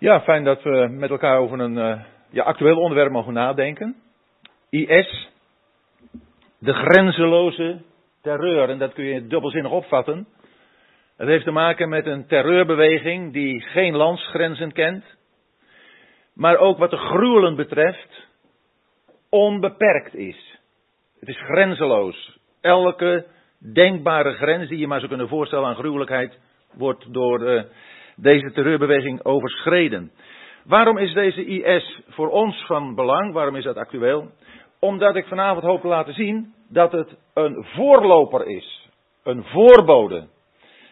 Ja, fijn dat we met elkaar over een uh, ja, actueel onderwerp mogen nadenken. IS, de grenzeloze terreur. En dat kun je dubbelzinnig opvatten. Het heeft te maken met een terreurbeweging die geen landsgrenzen kent. Maar ook wat de gruwelen betreft, onbeperkt is. Het is grenzeloos. Elke denkbare grens die je maar zou kunnen voorstellen aan gruwelijkheid wordt door uh, deze terreurbeweging overschreden. Waarom is deze IS voor ons van belang? Waarom is dat actueel? Omdat ik vanavond hoop te laten zien dat het een voorloper is, een voorbode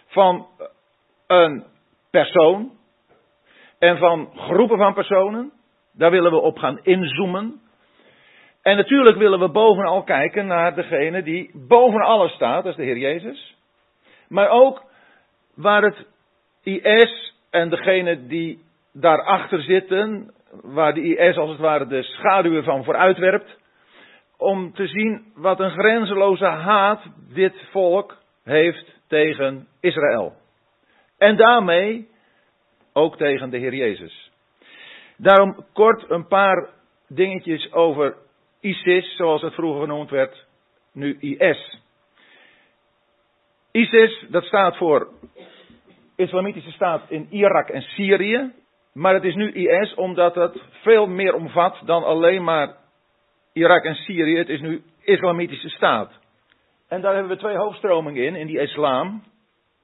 van een persoon en van groepen van personen. Daar willen we op gaan inzoomen. En natuurlijk willen we bovenal kijken naar degene die boven alles staat, dat is de Heer Jezus. Maar ook waar het IS en degene die daarachter zitten, waar de IS als het ware de schaduwen van vooruitwerpt, om te zien wat een grenzeloze haat dit volk heeft tegen Israël. En daarmee ook tegen de Heer Jezus. Daarom kort een paar dingetjes over ISIS, zoals het vroeger genoemd werd, nu IS. ISIS, dat staat voor Islamitische Staat in Irak en Syrië. Maar het is nu IS omdat het veel meer omvat dan alleen maar Irak en Syrië. Het is nu Islamitische Staat. En daar hebben we twee hoofdstromingen in, in die islam.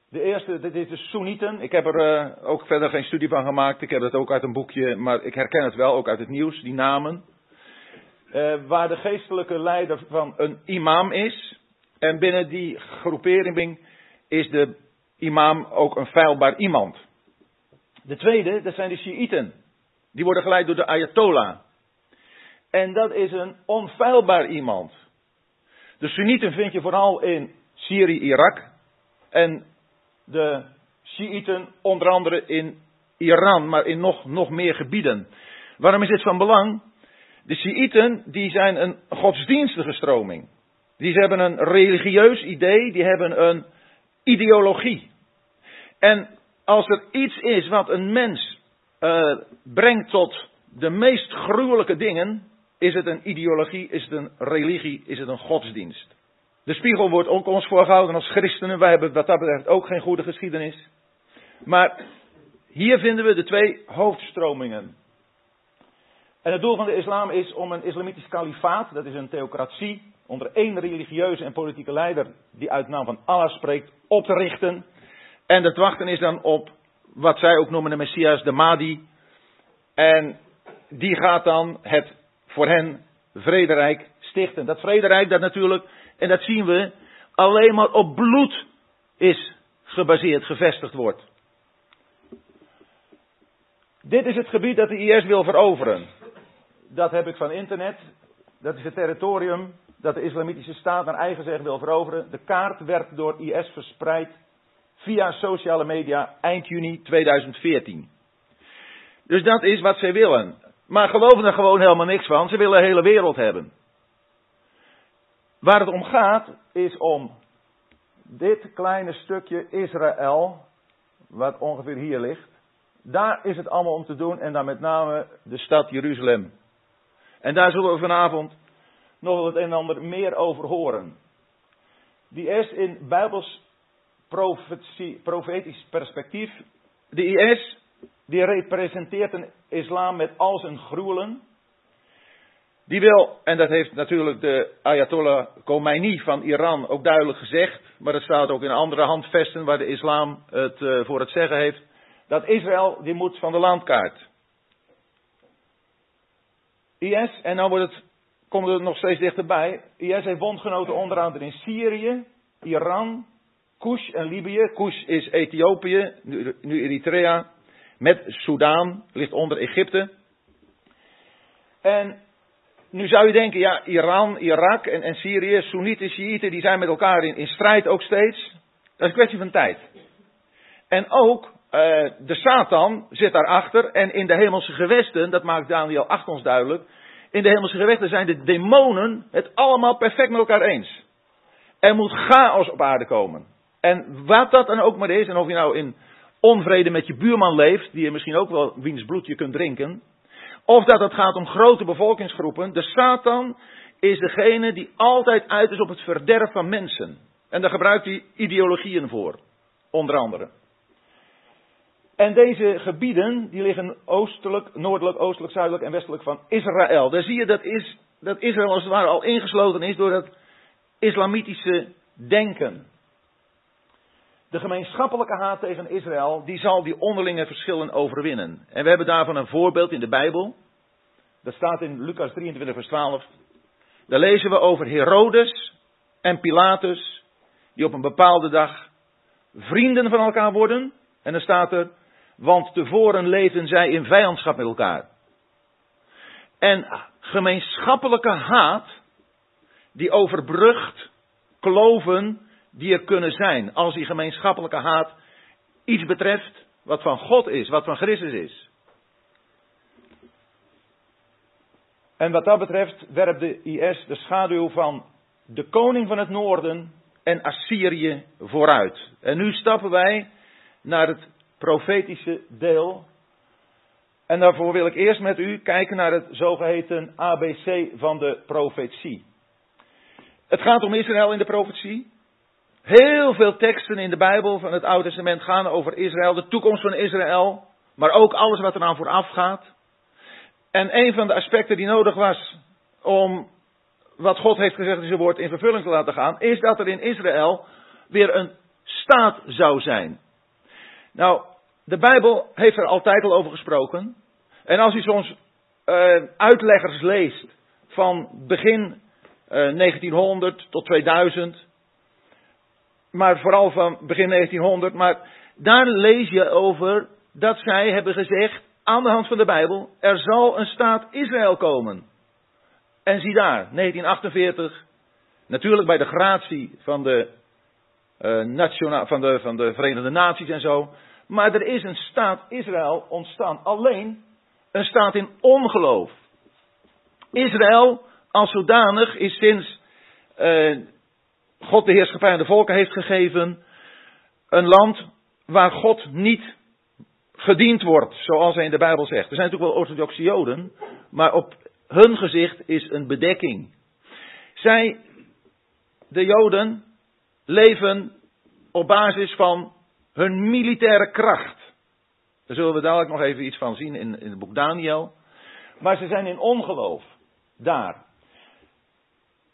De eerste, dit is de Soenieten. Ik heb er uh, ook verder geen studie van gemaakt. Ik heb het ook uit een boekje, maar ik herken het wel, ook uit het nieuws, die namen. Uh, waar de geestelijke leider van een imam is. En binnen die groepering is de imam ook een feilbaar iemand. De tweede, dat zijn de Shiiten. Die worden geleid door de Ayatollah. En dat is een onfeilbaar iemand. De Sunnieten vind je vooral in Syrië, Irak. En de Shiiten onder andere in Iran, maar in nog, nog meer gebieden. Waarom is dit van belang? De Shiiten die zijn een godsdienstige stroming. Die hebben een religieus idee, die hebben een ideologie. En als er iets is wat een mens uh, brengt tot de meest gruwelijke dingen, is het een ideologie, is het een religie, is het een godsdienst. De spiegel wordt ook ons voorgehouden als christenen. Wij hebben wat dat betreft ook geen goede geschiedenis. Maar hier vinden we de twee hoofdstromingen. En het doel van de islam is om een islamitisch kalifaat, dat is een theocratie, onder één religieuze en politieke leider die uit naam van Allah spreekt, op te richten. En het wachten is dan op wat zij ook noemen de Messias, de Mahdi. En die gaat dan het voor hen vrederijk stichten. Dat vrederijk dat natuurlijk, en dat zien we, alleen maar op bloed is gebaseerd, gevestigd wordt. Dit is het gebied dat de IS wil veroveren. Dat heb ik van internet. Dat is het territorium dat de Islamitische Staat naar eigen zeg wil veroveren. De kaart werd door IS verspreid via sociale media eind juni 2014. Dus dat is wat zij willen. Maar geloven er gewoon helemaal niks van. Ze willen de hele wereld hebben. Waar het om gaat is om dit kleine stukje Israël, wat ongeveer hier ligt. Daar is het allemaal om te doen en dan met name de stad Jeruzalem. En daar zullen we vanavond nog het een en ander meer over horen. Die is in Bijbels profetisch perspectief. De IS, die representeert een islam met al zijn gruwelen. Die wil, en dat heeft natuurlijk de Ayatollah Khomeini van Iran ook duidelijk gezegd, maar dat staat ook in andere handvesten waar de islam het uh, voor het zeggen heeft, dat Israël die moet van de landkaart. IS, en dan wordt het, komt het nog steeds dichterbij, IS heeft bondgenoten onder andere in Syrië, Iran, Kush en Libië. Kush is Ethiopië, nu, nu Eritrea. Met Soudaan, ligt onder Egypte. En nu zou je denken, ja, Iran, Irak en, en Syrië, Soenieten, Shiiten, die zijn met elkaar in, in strijd ook steeds. Dat is een kwestie van tijd. En ook uh, de Satan zit daarachter en in de hemelse gewesten, dat maakt Daniel 8 ons duidelijk, in de hemelse gewesten zijn de demonen het allemaal perfect met elkaar eens. Er moet chaos op aarde komen. En wat dat dan ook maar is, en of je nou in onvrede met je buurman leeft, die je misschien ook wel wiens bloed je kunt drinken. Of dat het gaat om grote bevolkingsgroepen. De Satan is degene die altijd uit is op het verderf van mensen. En daar gebruikt hij ideologieën voor, onder andere. En deze gebieden, die liggen oostelijk, noordelijk, oostelijk, zuidelijk en westelijk van Israël. Daar zie je dat, is, dat Israël als het ware al ingesloten is door dat islamitische denken. De gemeenschappelijke haat tegen Israël, die zal die onderlinge verschillen overwinnen. En we hebben daarvan een voorbeeld in de Bijbel. Dat staat in Lucas 23, vers 12. Daar lezen we over Herodes en Pilatus, die op een bepaalde dag vrienden van elkaar worden. En dan staat er, want tevoren leefden zij in vijandschap met elkaar. En gemeenschappelijke haat, die overbrugt kloven die er kunnen zijn. Als die gemeenschappelijke haat iets betreft wat van God is, wat van Christus is. En wat dat betreft werpt de IS de schaduw van de koning van het noorden en Assyrië vooruit. En nu stappen wij naar het profetische deel. En daarvoor wil ik eerst met u kijken naar het zogeheten ABC van de profetie. Het gaat om Israël in de profetie. Heel veel teksten in de Bijbel van het Oude Testament gaan over Israël, de toekomst van Israël, maar ook alles wat er aan vooraf gaat. En een van de aspecten die nodig was om wat God heeft gezegd in zijn woord in vervulling te laten gaan, is dat er in Israël weer een staat zou zijn. Nou, de Bijbel heeft er altijd al over gesproken. En als u soms uh, uitleggers leest van begin uh, eh, 1900 tot 2000, maar vooral van begin 1900, maar daar lees je over dat zij hebben gezegd, aan de hand van de Bijbel, er zal een staat Israël komen. En zie daar, 1948, natuurlijk bij de gratie van de, uh, van de, van de Verenigde Naties en zo, maar er is een staat Israël ontstaan. Alleen een staat in ongeloof. Israël als zodanig is sinds uh, God de heerschappij aan de volken heeft gegeven, een land waar God niet gediend wordt, zoals hij in de Bijbel zegt. Er zijn natuurlijk wel orthodoxe Joden, maar op hun gezicht is een bedekking. Zij, de Joden, leven op basis van hun militaire kracht. Daar zullen we dadelijk nog even iets van zien in, in het boek Daniel. Maar ze zijn in ongeloof daar.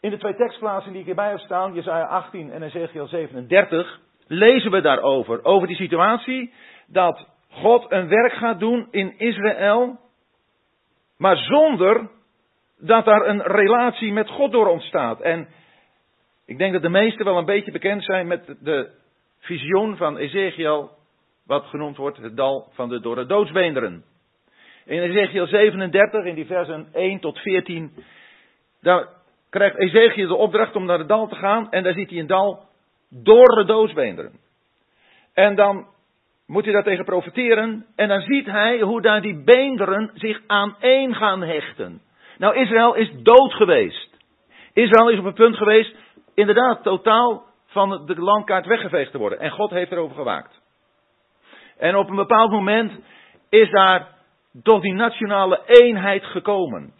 In de twee tekstplaatsen die ik hierbij heb staan, Jesaja 18 en Ezekiel 37, lezen we daarover. Over die situatie dat God een werk gaat doen in Israël, maar zonder dat daar een relatie met God door ontstaat. En ik denk dat de meesten wel een beetje bekend zijn met de visioen van Ezekiel, wat genoemd wordt het dal van de door de doodsbeenderen. In Ezekiel 37, in die versen 1 tot 14, daar krijgt Ezekiel de opdracht om naar het dal te gaan en daar ziet hij een dal door de doodsbeenderen. En dan moet hij daar tegen profiteren en dan ziet hij hoe daar die beenderen zich aan één gaan hechten. Nou, Israël is dood geweest. Israël is op een punt geweest, inderdaad, totaal van de landkaart weggeveegd te worden. En God heeft erover gewaakt. En op een bepaald moment is daar tot die nationale eenheid gekomen.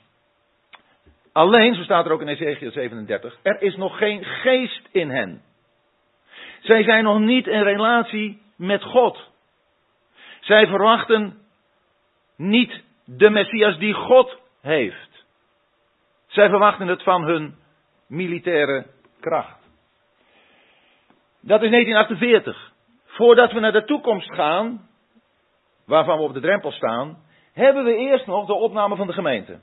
Alleen, zo staat er ook in Ezekiel 37, er is nog geen geest in hen. Zij zijn nog niet in relatie met God. Zij verwachten niet de Messias die God heeft. Zij verwachten het van hun militaire kracht. Dat is 1948. Voordat we naar de toekomst gaan, waarvan we op de drempel staan, hebben we eerst nog de opname van de gemeente.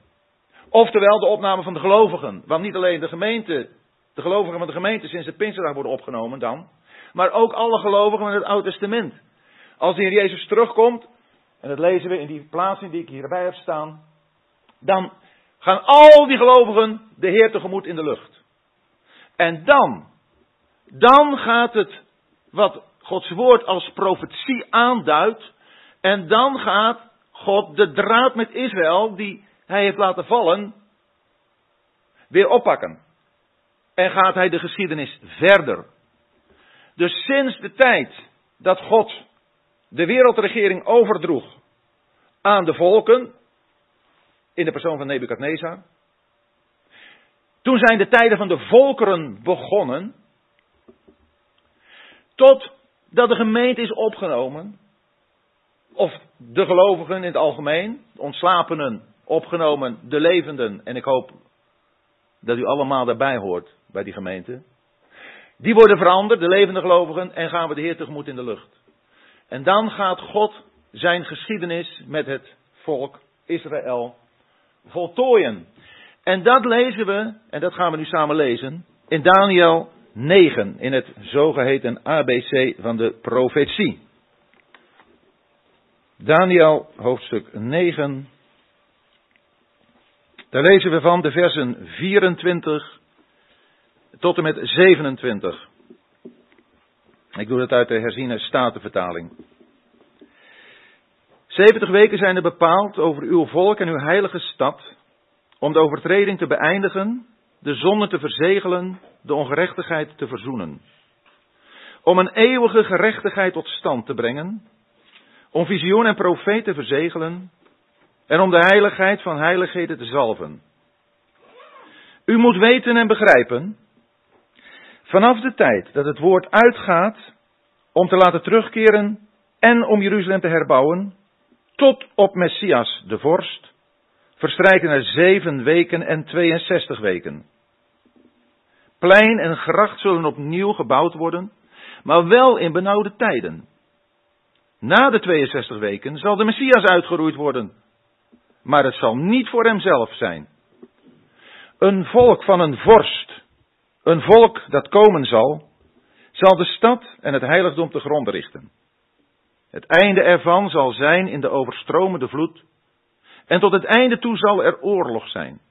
Oftewel de opname van de gelovigen. Want niet alleen de gemeente, de gelovigen van de gemeente sinds de Pinksterdag worden opgenomen dan, maar ook alle gelovigen van het Oude Testament. Als de Heer Jezus terugkomt, en dat lezen we in die plaatsing die ik hierbij heb staan, dan gaan al die gelovigen de Heer tegemoet in de lucht. En dan, dan gaat het wat Gods woord als profetie aanduidt. En dan gaat God de draad met Israël, die hij heeft laten vallen, weer oppakken. En gaat hij de geschiedenis verder. Dus sinds de tijd dat God de wereldregering overdroeg aan de volken, in de persoon van Nebukadnezar. Toen zijn de tijden van de volkeren begonnen, totdat de gemeente is opgenomen, of de gelovigen in het algemeen, de ontslapenen opgenomen, de levenden, en ik hoop dat u allemaal daarbij hoort bij die gemeente. Die worden veranderd, de levende gelovigen, en gaan we de Heer tegemoet in de lucht. En dan gaat God zijn geschiedenis met het volk Israël voltooien. En dat lezen we, en dat gaan we nu samen lezen, in Daniel 9, in het zogeheten ABC van de profetie. Daniel hoofdstuk 9. Daar lezen we van de versen 24 tot en met 27. Ik doe dat uit de herziene statenvertaling. 70 weken zijn er bepaald over uw volk en uw heilige stad, om de overtreding te beëindigen, de zonde te verzegelen, de ongerechtigheid te verzoenen. Om een eeuwige gerechtigheid tot stand te brengen, om visioen en profeet te verzegelen en om de heiligheid van heiligheden te zalven. U moet weten en begrijpen, vanaf de tijd dat het woord uitgaat om te laten terugkeren en om Jeruzalem te herbouwen, tot op Messias de vorst, verstrijken er zeven weken en 62 weken. Plein en gracht zullen opnieuw gebouwd worden, maar wel in benauwde tijden. Na de 62 weken zal de Messias uitgeroeid worden, maar het zal niet voor hemzelf zijn. Een volk van een vorst, een volk dat komen zal, zal de stad en het heiligdom te grond richten. Het einde ervan zal zijn in de overstromende vloed. En tot het einde toe zal er oorlog zijn.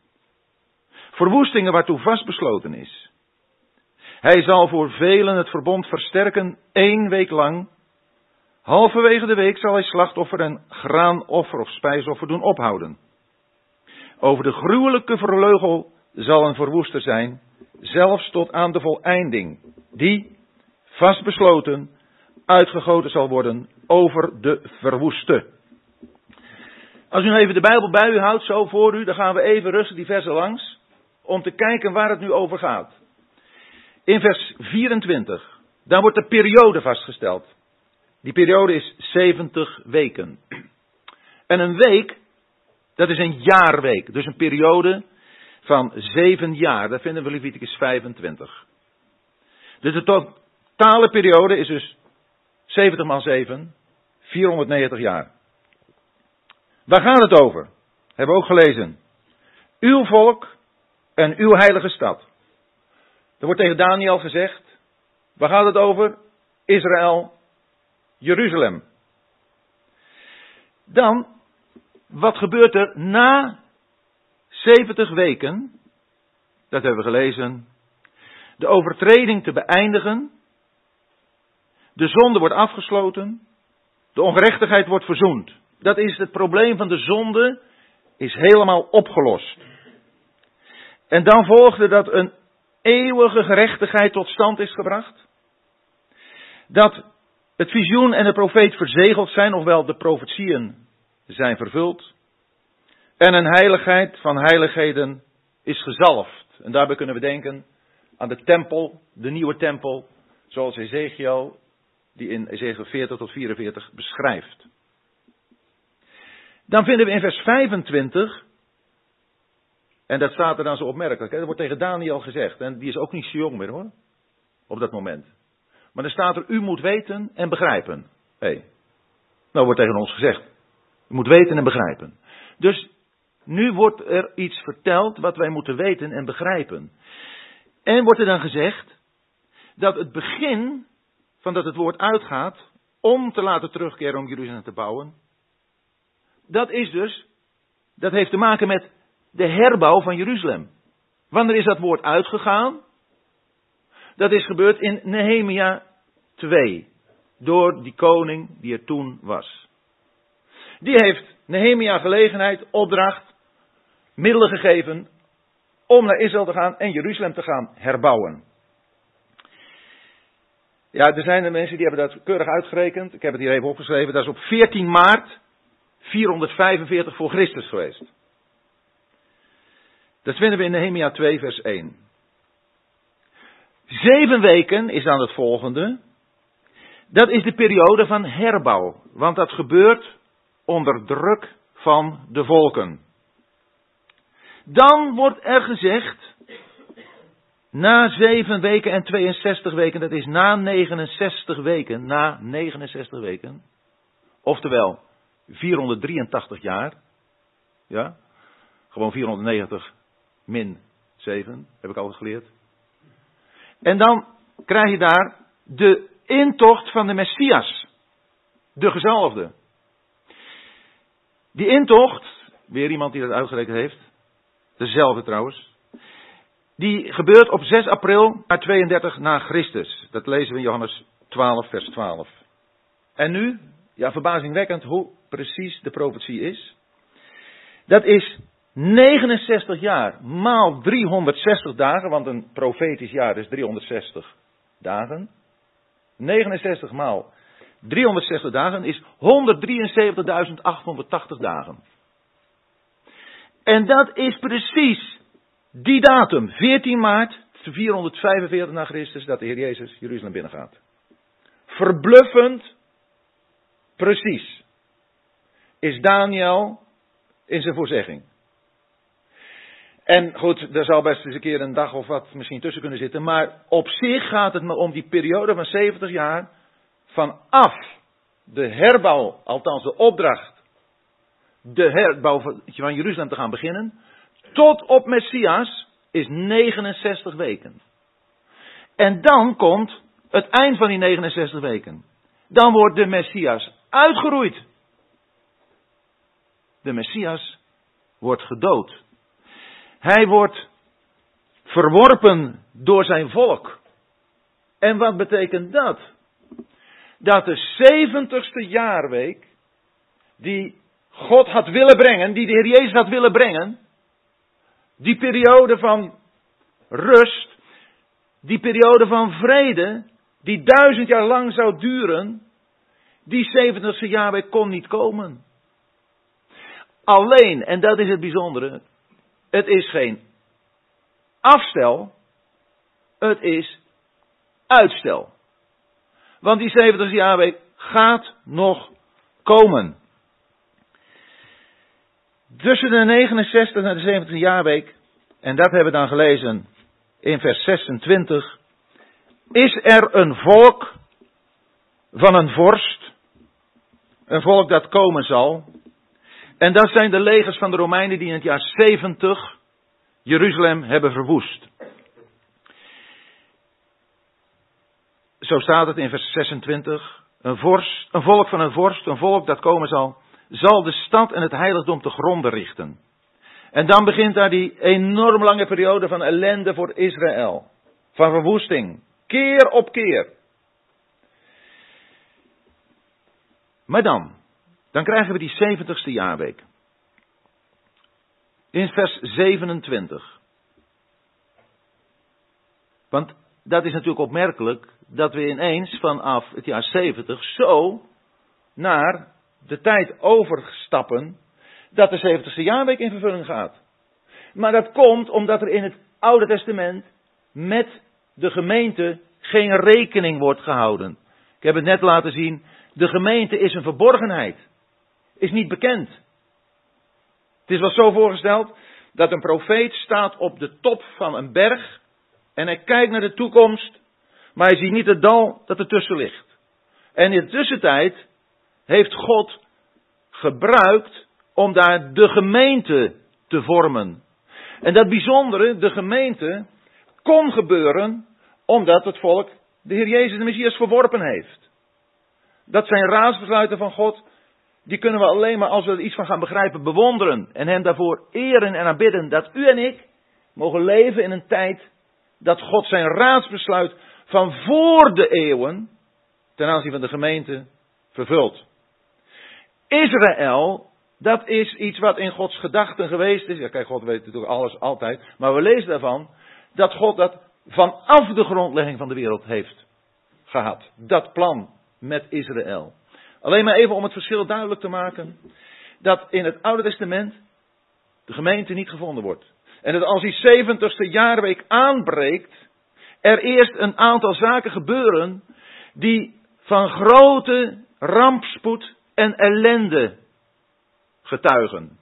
Verwoestingen waartoe vastbesloten is. Hij zal voor velen het verbond versterken één week lang. Halverwege de week zal hij slachtoffer en graanoffer of spijsoffer doen ophouden. Over de gruwelijke verleugel zal een verwoester zijn, zelfs tot aan de voleinding, die, vastbesloten, uitgegoten zal worden over de verwoeste. Als u nu even de Bijbel bij u houdt, zo voor u, dan gaan we even rustig die langs, om te kijken waar het nu over gaat. In vers 24, daar wordt de periode vastgesteld. Die periode is 70 weken. En een week, dat is een jaarweek, dus een periode van zeven jaar. Dat vinden we Leviticus 25. Dus de totale periode is dus 70 maal 7, 490 jaar. Waar gaat het over? Hebben we ook gelezen. Uw volk en uw heilige stad. Er wordt tegen Daniel gezegd. Waar gaat het over? Israël, Jeruzalem. Dan, wat gebeurt er na 70 weken? Dat hebben we gelezen. De overtreding te beëindigen de zonde wordt afgesloten. De ongerechtigheid wordt verzoend. Dat is het probleem van de zonde, is helemaal opgelost. En dan volgde dat een eeuwige gerechtigheid tot stand is gebracht. Dat het visioen en de profeet verzegeld zijn, ofwel de profetieën zijn vervuld. En een heiligheid van heiligheden is gezalfd. En daarbij kunnen we denken aan de tempel, de nieuwe tempel, zoals Ezekiel die in Ezekiel 40 tot 44 beschrijft. Dan vinden we in vers 25, en dat staat er dan zo opmerkelijk, hè, dat wordt tegen Daniel gezegd, en die is ook niet zo jong meer hoor, op dat moment. Maar dan staat er, u moet weten en begrijpen. Hé, hey. nou wordt tegen ons gezegd, u moet weten en begrijpen. Dus nu wordt er iets verteld wat wij moeten weten en begrijpen. En wordt er dan gezegd dat het begin van dat het woord uitgaat om te laten terugkeren om Jeruzalem te bouwen. Dat is dus, dat heeft te maken met de herbouw van Jeruzalem. Wanneer is dat woord uitgegaan? Dat is gebeurd in Nehemia 2, door die koning die er toen was. Die heeft Nehemia gelegenheid, opdracht, middelen gegeven om naar Israël te gaan en Jeruzalem te gaan herbouwen. Ja, er zijn er mensen die hebben dat keurig uitgerekend. Ik heb het hier even opgeschreven. Dat is op 14 maart 445 voor Christus geweest. Dat vinden we in Nehemia 2, vers 1. Zeven weken is dan het volgende. Dat is de periode van herbouw. Want dat gebeurt onder druk van de volken. Dan wordt er gezegd, na zeven weken en 62 weken, dat is na 69 weken, na 69 weken, oftewel 483 jaar, ja, gewoon 490 min 7, heb ik altijd geleerd. En dan krijg je daar de intocht van de Messias, de gezalfde. Die intocht, weer iemand die dat uitgerekend heeft, dezelfde trouwens, die gebeurt op 6 april 32 na Christus. Dat lezen we in Johannes 12, vers 12. En nu, ja, verbazingwekkend hoe precies de profetie is. Dat is 69 jaar maal 360 dagen, want een profetisch jaar is 360 dagen. 69 maal 360 dagen is 173.880 dagen. En dat is precies die datum, 14 maart 445 na Christus, dat de Heer Jezus Jeruzalem binnengaat. Verbluffend precies is Daniel in zijn voorzegging. En goed, er zal best eens een keer een dag of wat misschien tussen kunnen zitten. Maar op zich gaat het me om die periode van 70 jaar. Vanaf de herbouw, althans de opdracht. De herbouw van Jeruzalem te gaan beginnen. Tot op Messias is 69 weken. En dan komt het eind van die 69 weken. Dan wordt de Messias uitgeroeid. De Messias wordt gedood. Hij wordt verworpen door zijn volk. En wat betekent dat? Dat de zeventigste jaarweek, die God had willen brengen, die de Heer Jezus had willen brengen, die periode van rust, die periode van vrede, die duizend jaar lang zou duren, die zeventigste jaarweek kon niet komen. Alleen, en dat is het bijzondere, het is geen afstel, het is uitstel. Want die 70 jaarweek gaat nog komen. Tussen de 69 en de 70 jaarweek, en dat hebben we dan gelezen in vers 26, is er een volk van een vorst, een volk dat komen zal, en dat zijn de legers van de Romeinen die in het jaar 70 Jeruzalem hebben verwoest. Zo staat het in vers 26. Een, vorst, een volk van een vorst, een volk dat komen zal, zal de stad en het heiligdom te gronden richten. En dan begint daar die enorm lange periode van ellende voor Israël. Van verwoesting. Keer op keer. Maar dan, dan krijgen we die 70ste jaarweek. In vers 27. Want dat is natuurlijk opmerkelijk dat we ineens vanaf het jaar 70 zo naar de tijd overstappen dat de 70ste jaarweek in vervulling gaat. Maar dat komt omdat er in het Oude Testament met de gemeente geen rekening wordt gehouden. Ik heb het net laten zien, de gemeente is een verborgenheid is niet bekend. Het is wel zo voorgesteld dat een profeet staat op de top van een berg en hij kijkt naar de toekomst, maar hij ziet niet het dal dat ertussen ligt. En in de tussentijd heeft God gebruikt om daar de gemeente te vormen. En dat bijzondere, de gemeente, kon gebeuren omdat het volk de Heer Jezus de Messias verworpen heeft. Dat zijn raadsbesluiten van God die kunnen we alleen maar als we er iets van gaan begrijpen bewonderen en hem daarvoor eren en aanbidden dat u en ik mogen leven in een tijd dat God zijn raadsbesluit van voor de eeuwen ten aanzien van de gemeente vervult. Israël, dat is iets wat in Gods gedachten geweest is. Ja, kijk, God weet natuurlijk alles altijd. Maar we lezen daarvan dat God dat vanaf de grondlegging van de wereld heeft gehad. Dat plan met Israël. Alleen maar even om het verschil duidelijk te maken. Dat in het Oude Testament de gemeente niet gevonden wordt. En dat als die 70ste jaarweek aanbreekt, er eerst een aantal zaken gebeuren die van grote rampspoed en ellende getuigen.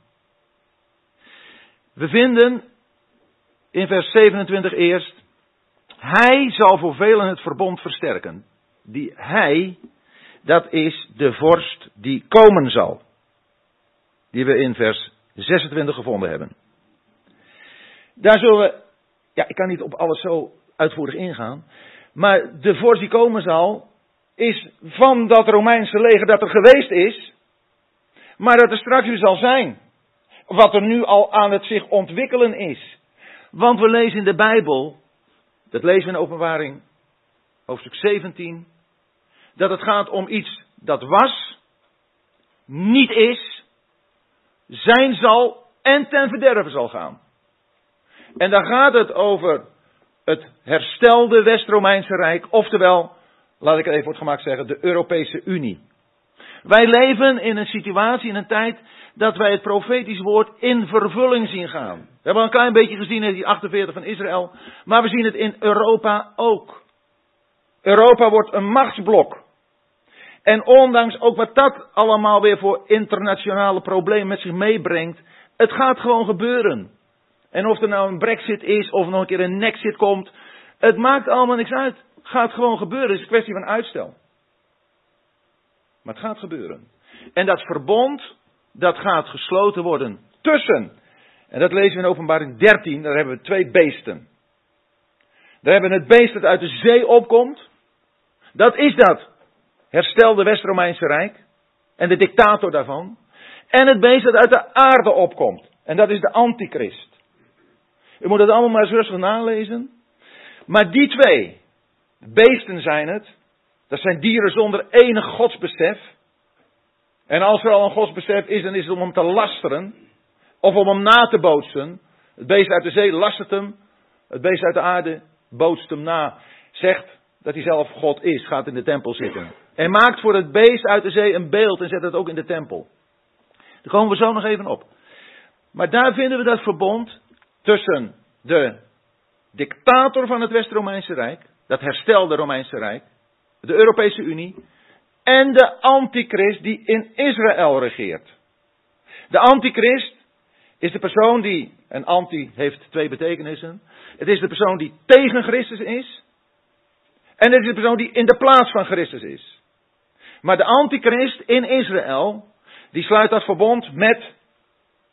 We vinden in vers 27 eerst, hij zal voor velen het verbond versterken. Die hij, dat is de vorst die komen zal. Die we in vers 26 gevonden hebben. Daar zullen we, ja, ik kan niet op alles zo uitvoerig ingaan. Maar de vorst die komen zal, is van dat Romeinse leger dat er geweest is, maar dat er straks weer zal zijn. Wat er nu al aan het zich ontwikkelen is. Want we lezen in de Bijbel, dat lezen we in openbaring, hoofdstuk 17, dat het gaat om iets dat was, niet is, zijn zal en ten verderven zal gaan. En dan gaat het over het herstelde West-Romeinse Rijk, oftewel, laat ik het even wordt gemaakt zeggen, de Europese Unie. Wij leven in een situatie, in een tijd, dat wij het profetisch woord in vervulling zien gaan. We hebben al een klein beetje gezien in die 48 van Israël, maar we zien het in Europa ook. Europa wordt een machtsblok. En ondanks ook wat dat allemaal weer voor internationale problemen met zich meebrengt, het gaat gewoon gebeuren. En of er nou een brexit is of nog een keer een nexit komt, het maakt allemaal niks uit. Gaat gewoon gebeuren. Het is een kwestie van uitstel. Maar het gaat gebeuren. En dat verbond, dat gaat gesloten worden tussen. En dat lezen we in openbaring 13, daar hebben we twee beesten. Daar hebben we het beest dat uit de zee opkomt. Dat is dat herstelde West-Romeinse Rijk. En de dictator daarvan. En het beest dat uit de aarde opkomt. En dat is de antichrist. U moet het allemaal maar eens rustig nalezen. Maar die twee beesten zijn het. Dat zijn dieren zonder enig godsbesef. En als er al een godsbesef is, dan is het om hem te lasteren. Of om hem na te bootsen. Het beest uit de zee lastert hem. Het beest uit de aarde bootst hem na. Zegt dat hij zelf God is. Gaat in de tempel zitten. En maakt voor het beest uit de zee een beeld en zet het ook in de tempel. Daar komen we zo nog even op. Maar daar vinden we dat verbond tussen de dictator van het West-Romeinse Rijk, dat herstelde Romeinse Rijk, de Europese Unie, en de antichrist die in Israël regeert. De antichrist is de persoon die, en anti heeft twee betekenissen, het is de persoon die tegen Christus is, en het is de persoon die in de plaats van Christus is. Maar de antichrist in Israël, die sluit dat verbond met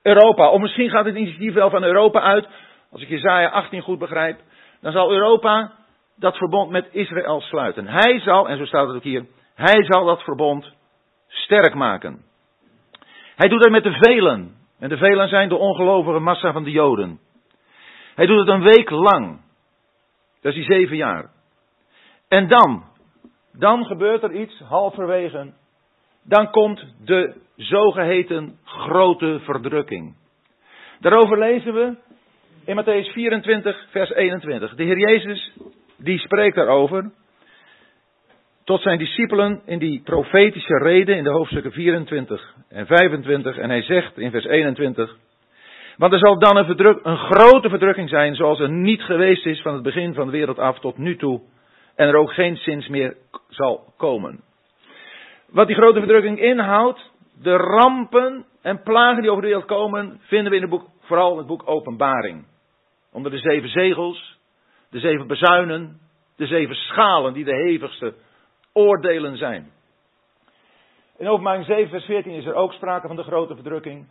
Europa. Of misschien gaat het initiatief wel van Europa uit. Als ik Jezaja 18 goed begrijp. Dan zal Europa dat verbond met Israël sluiten. Hij zal, en zo staat het ook hier, hij zal dat verbond sterk maken. Hij doet het met de velen. En de velen zijn de ongelovige massa van de Joden. Hij doet het een week lang. Dat is die zeven jaar. En dan, dan gebeurt er iets halverwege. Dan komt de zogeheten grote verdrukking. Daarover lezen we in Matthäus 24, vers 21. De Heer Jezus, die spreekt daarover tot zijn discipelen in die profetische reden in de hoofdstukken 24 en 25. En hij zegt in vers 21. Want er zal dan een, verdruk, een grote verdrukking zijn zoals er niet geweest is van het begin van de wereld af tot nu toe. En er ook geen zins meer zal komen. Wat die grote verdrukking inhoudt, de rampen en plagen die over de wereld komen, vinden we in het boek, vooral in het boek Openbaring. Onder de zeven zegels, de zeven bezuinen, de zeven schalen die de hevigste oordelen zijn. In openbaring 7 vers 14 is er ook sprake van de grote verdrukking.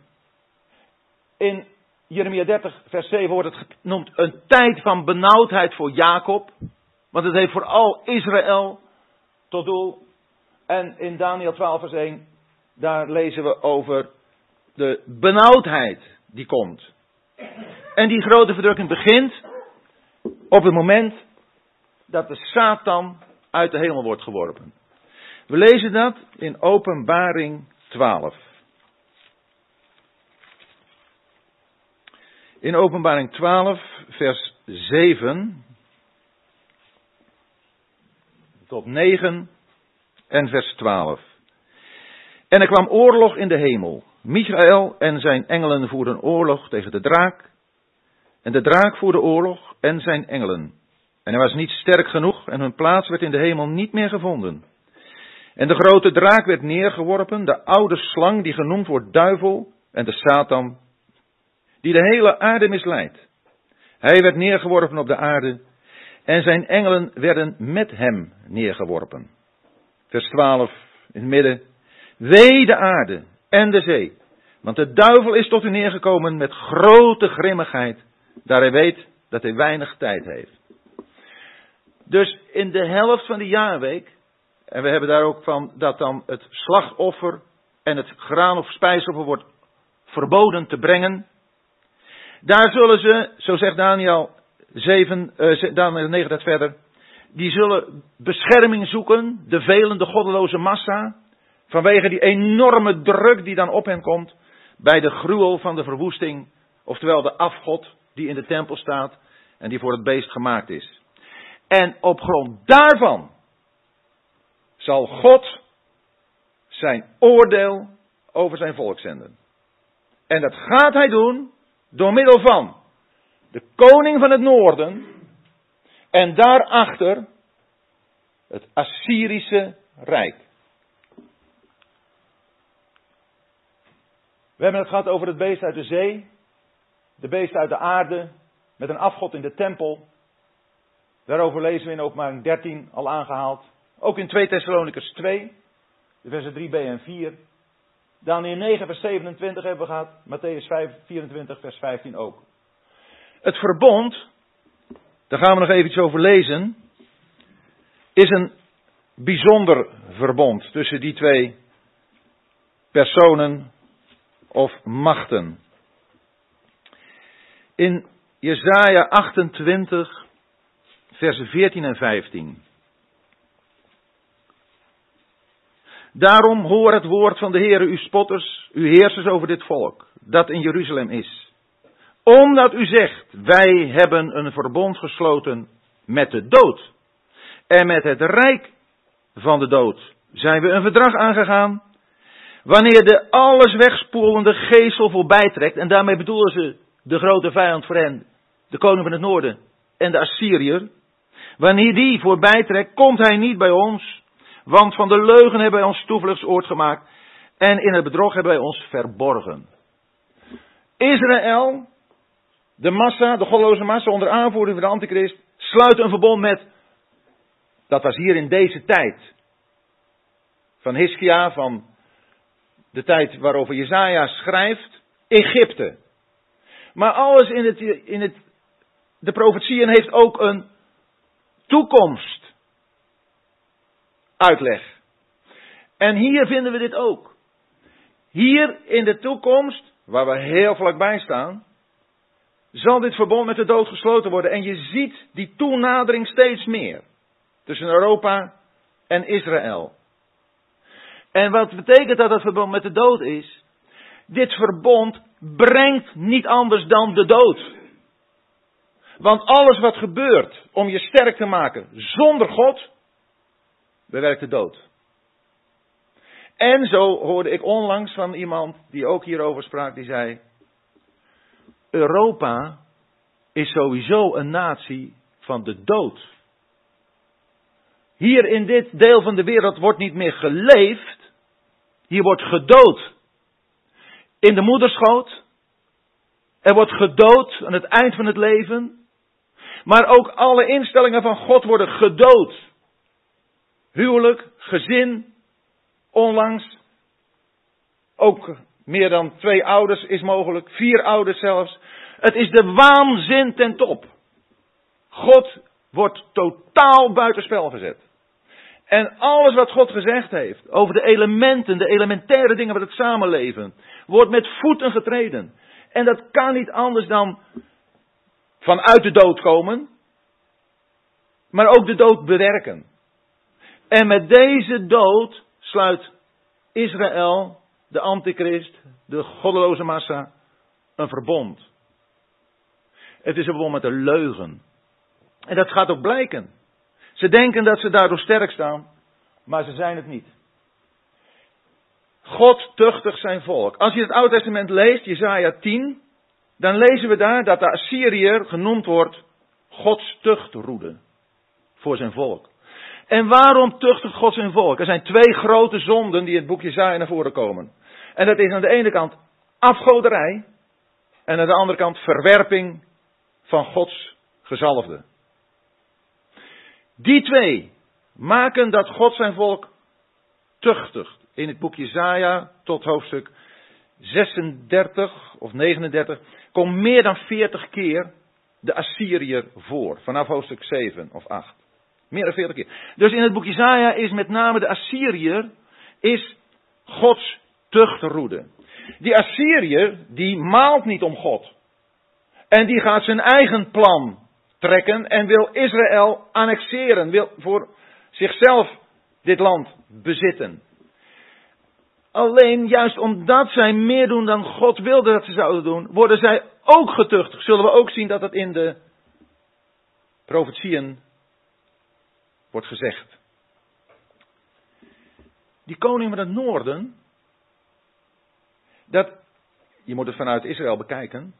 In Jeremia 30 vers 7 wordt het genoemd een tijd van benauwdheid voor Jacob. Want het heeft vooral Israël tot doel. En in Daniel 12 vers 1, daar lezen we over de benauwdheid die komt. En die grote verdrukking begint op het moment dat de Satan uit de hemel wordt geworpen. We lezen dat in Openbaring 12. In Openbaring 12, vers 7. Tot 9 en vers 12. En er kwam oorlog in de hemel. Michael en zijn engelen voerden oorlog tegen de draak. En de draak voerde oorlog en zijn engelen. En hij was niet sterk genoeg en hun plaats werd in de hemel niet meer gevonden. En de grote draak werd neergeworpen, de oude slang die genoemd wordt duivel en de Satan, die de hele aarde misleidt. Hij werd neergeworpen op de aarde en zijn engelen werden met hem neergeworpen. Vers 12 in het midden. Wee de aarde en de zee, want de duivel is tot u neergekomen met grote grimmigheid, daar hij weet dat hij weinig tijd heeft. Dus in de helft van de jaarweek, en we hebben daar ook van dat dan het slagoffer en het graan of spijsoffer wordt verboden te brengen. Daar zullen ze, zo zegt Daniel 7, uh, Daniel 9 dat verder, die zullen bescherming zoeken, de velende goddeloze massa, vanwege die enorme druk die dan op hen komt bij de gruwel van de verwoesting, oftewel de afgod die in de tempel staat en die voor het beest gemaakt is. En op grond daarvan zal God zijn oordeel over zijn volk zenden. En dat gaat hij doen door middel van de koning van het noorden en daarachter het Assyrische Rijk. We hebben het gehad over het beest uit de zee, de beest uit de aarde, met een afgod in de tempel. Daarover lezen we in openbaring 13 al aangehaald. Ook in 2 Thessalonicus 2, de versen 3b en 4. Daniel 9 vers 27 hebben we gehad. Matthäus 5, 24 vers 15 ook. Het verbond, daar gaan we nog even iets over lezen, is een bijzonder verbond tussen die twee personen of machten. In Jesaja 28 versen 14 en 15. Daarom hoor het woord van de Heere, uw spotters, uw heersers over dit volk, dat in Jeruzalem is. Omdat u zegt, wij hebben een verbond gesloten met de dood. En met het rijk van de dood zijn we een verdrag aangegaan. Wanneer de alles wegspoelende geestel voorbij trekt, en daarmee bedoelen ze de grote vijand voor hen, de koning van het noorden en de Assyriër. Wanneer die voorbij trekt, komt hij niet bij ons. Want van de leugen hebben wij ons toevluchtsoord gemaakt. En in het bedrog hebben wij ons verborgen. Israël, de massa, de godloze massa onder aanvoering van de antichrist, sluit een verbond met. Dat was hier in deze tijd. Van Hiskia, van de tijd waarover Jezaja schrijft. Egypte. Maar alles in het, in het de profetieën heeft ook een toekomst uitleg. En hier vinden we dit ook. Hier in de toekomst, waar we heel vlakbij staan, zal dit verbond met de dood gesloten worden. En je ziet die toenadering steeds meer tussen Europa en Israël. En wat betekent dat dat verbond met de dood is? Dit verbond brengt niet anders dan de dood. Want alles wat gebeurt om je sterk te maken zonder God, bewerkt de dood. En zo hoorde ik onlangs van iemand die ook hierover sprak, die zei: Europa is sowieso een natie van de dood. Hier in dit deel van de wereld wordt niet meer geleefd, hier wordt gedood. In de moederschoot, er wordt gedood aan het eind van het leven. Maar ook alle instellingen van God worden gedood. Huwelijk, gezin, onlangs. Ook meer dan twee ouders is mogelijk, vier ouders zelfs. Het is de waanzin ten top. God wordt totaal buitenspel gezet. En alles wat God gezegd heeft over de elementen, de elementaire dingen van het samenleven, wordt met voeten getreden. En dat kan niet anders dan vanuit de dood komen, maar ook de dood bewerken. En met deze dood sluit Israël, de antichrist, de goddeloze massa, een verbond. Het is een verbond met een leugen. En dat gaat ook blijken. Ze denken dat ze daardoor sterk staan, maar ze zijn het niet. God tuchtigt zijn volk. Als je het Oude Testament leest, Jesaja 10, dan lezen we daar dat de Assyriër genoemd wordt Gods tuchtroede voor zijn volk. En waarom tuchtigt God zijn volk? Er zijn twee grote zonden die in het boek Jesaja naar voren komen. En dat is aan de ene kant afgoderij en aan de andere kant verwerping van Gods gezalfde. Die twee maken dat God zijn volk tuchtigt. In het boek Jesaja tot hoofdstuk 36 of 39 komt meer dan 40 keer de Assyriër voor. Vanaf hoofdstuk 7 of 8. Meer dan 40 keer. Dus in het boek Jesaja is met name de Assyriër is Gods tuchtroede. Die Assyriër die maalt niet om God. En die gaat zijn eigen plan trekken en wil Israël annexeren, wil voor zichzelf dit land bezitten. Alleen juist omdat zij meer doen dan God wilde dat ze zouden doen, worden zij ook getuchtigd. Zullen we ook zien dat het in de profetieën wordt gezegd. Die koning van het noorden, dat, je moet het vanuit Israël bekijken,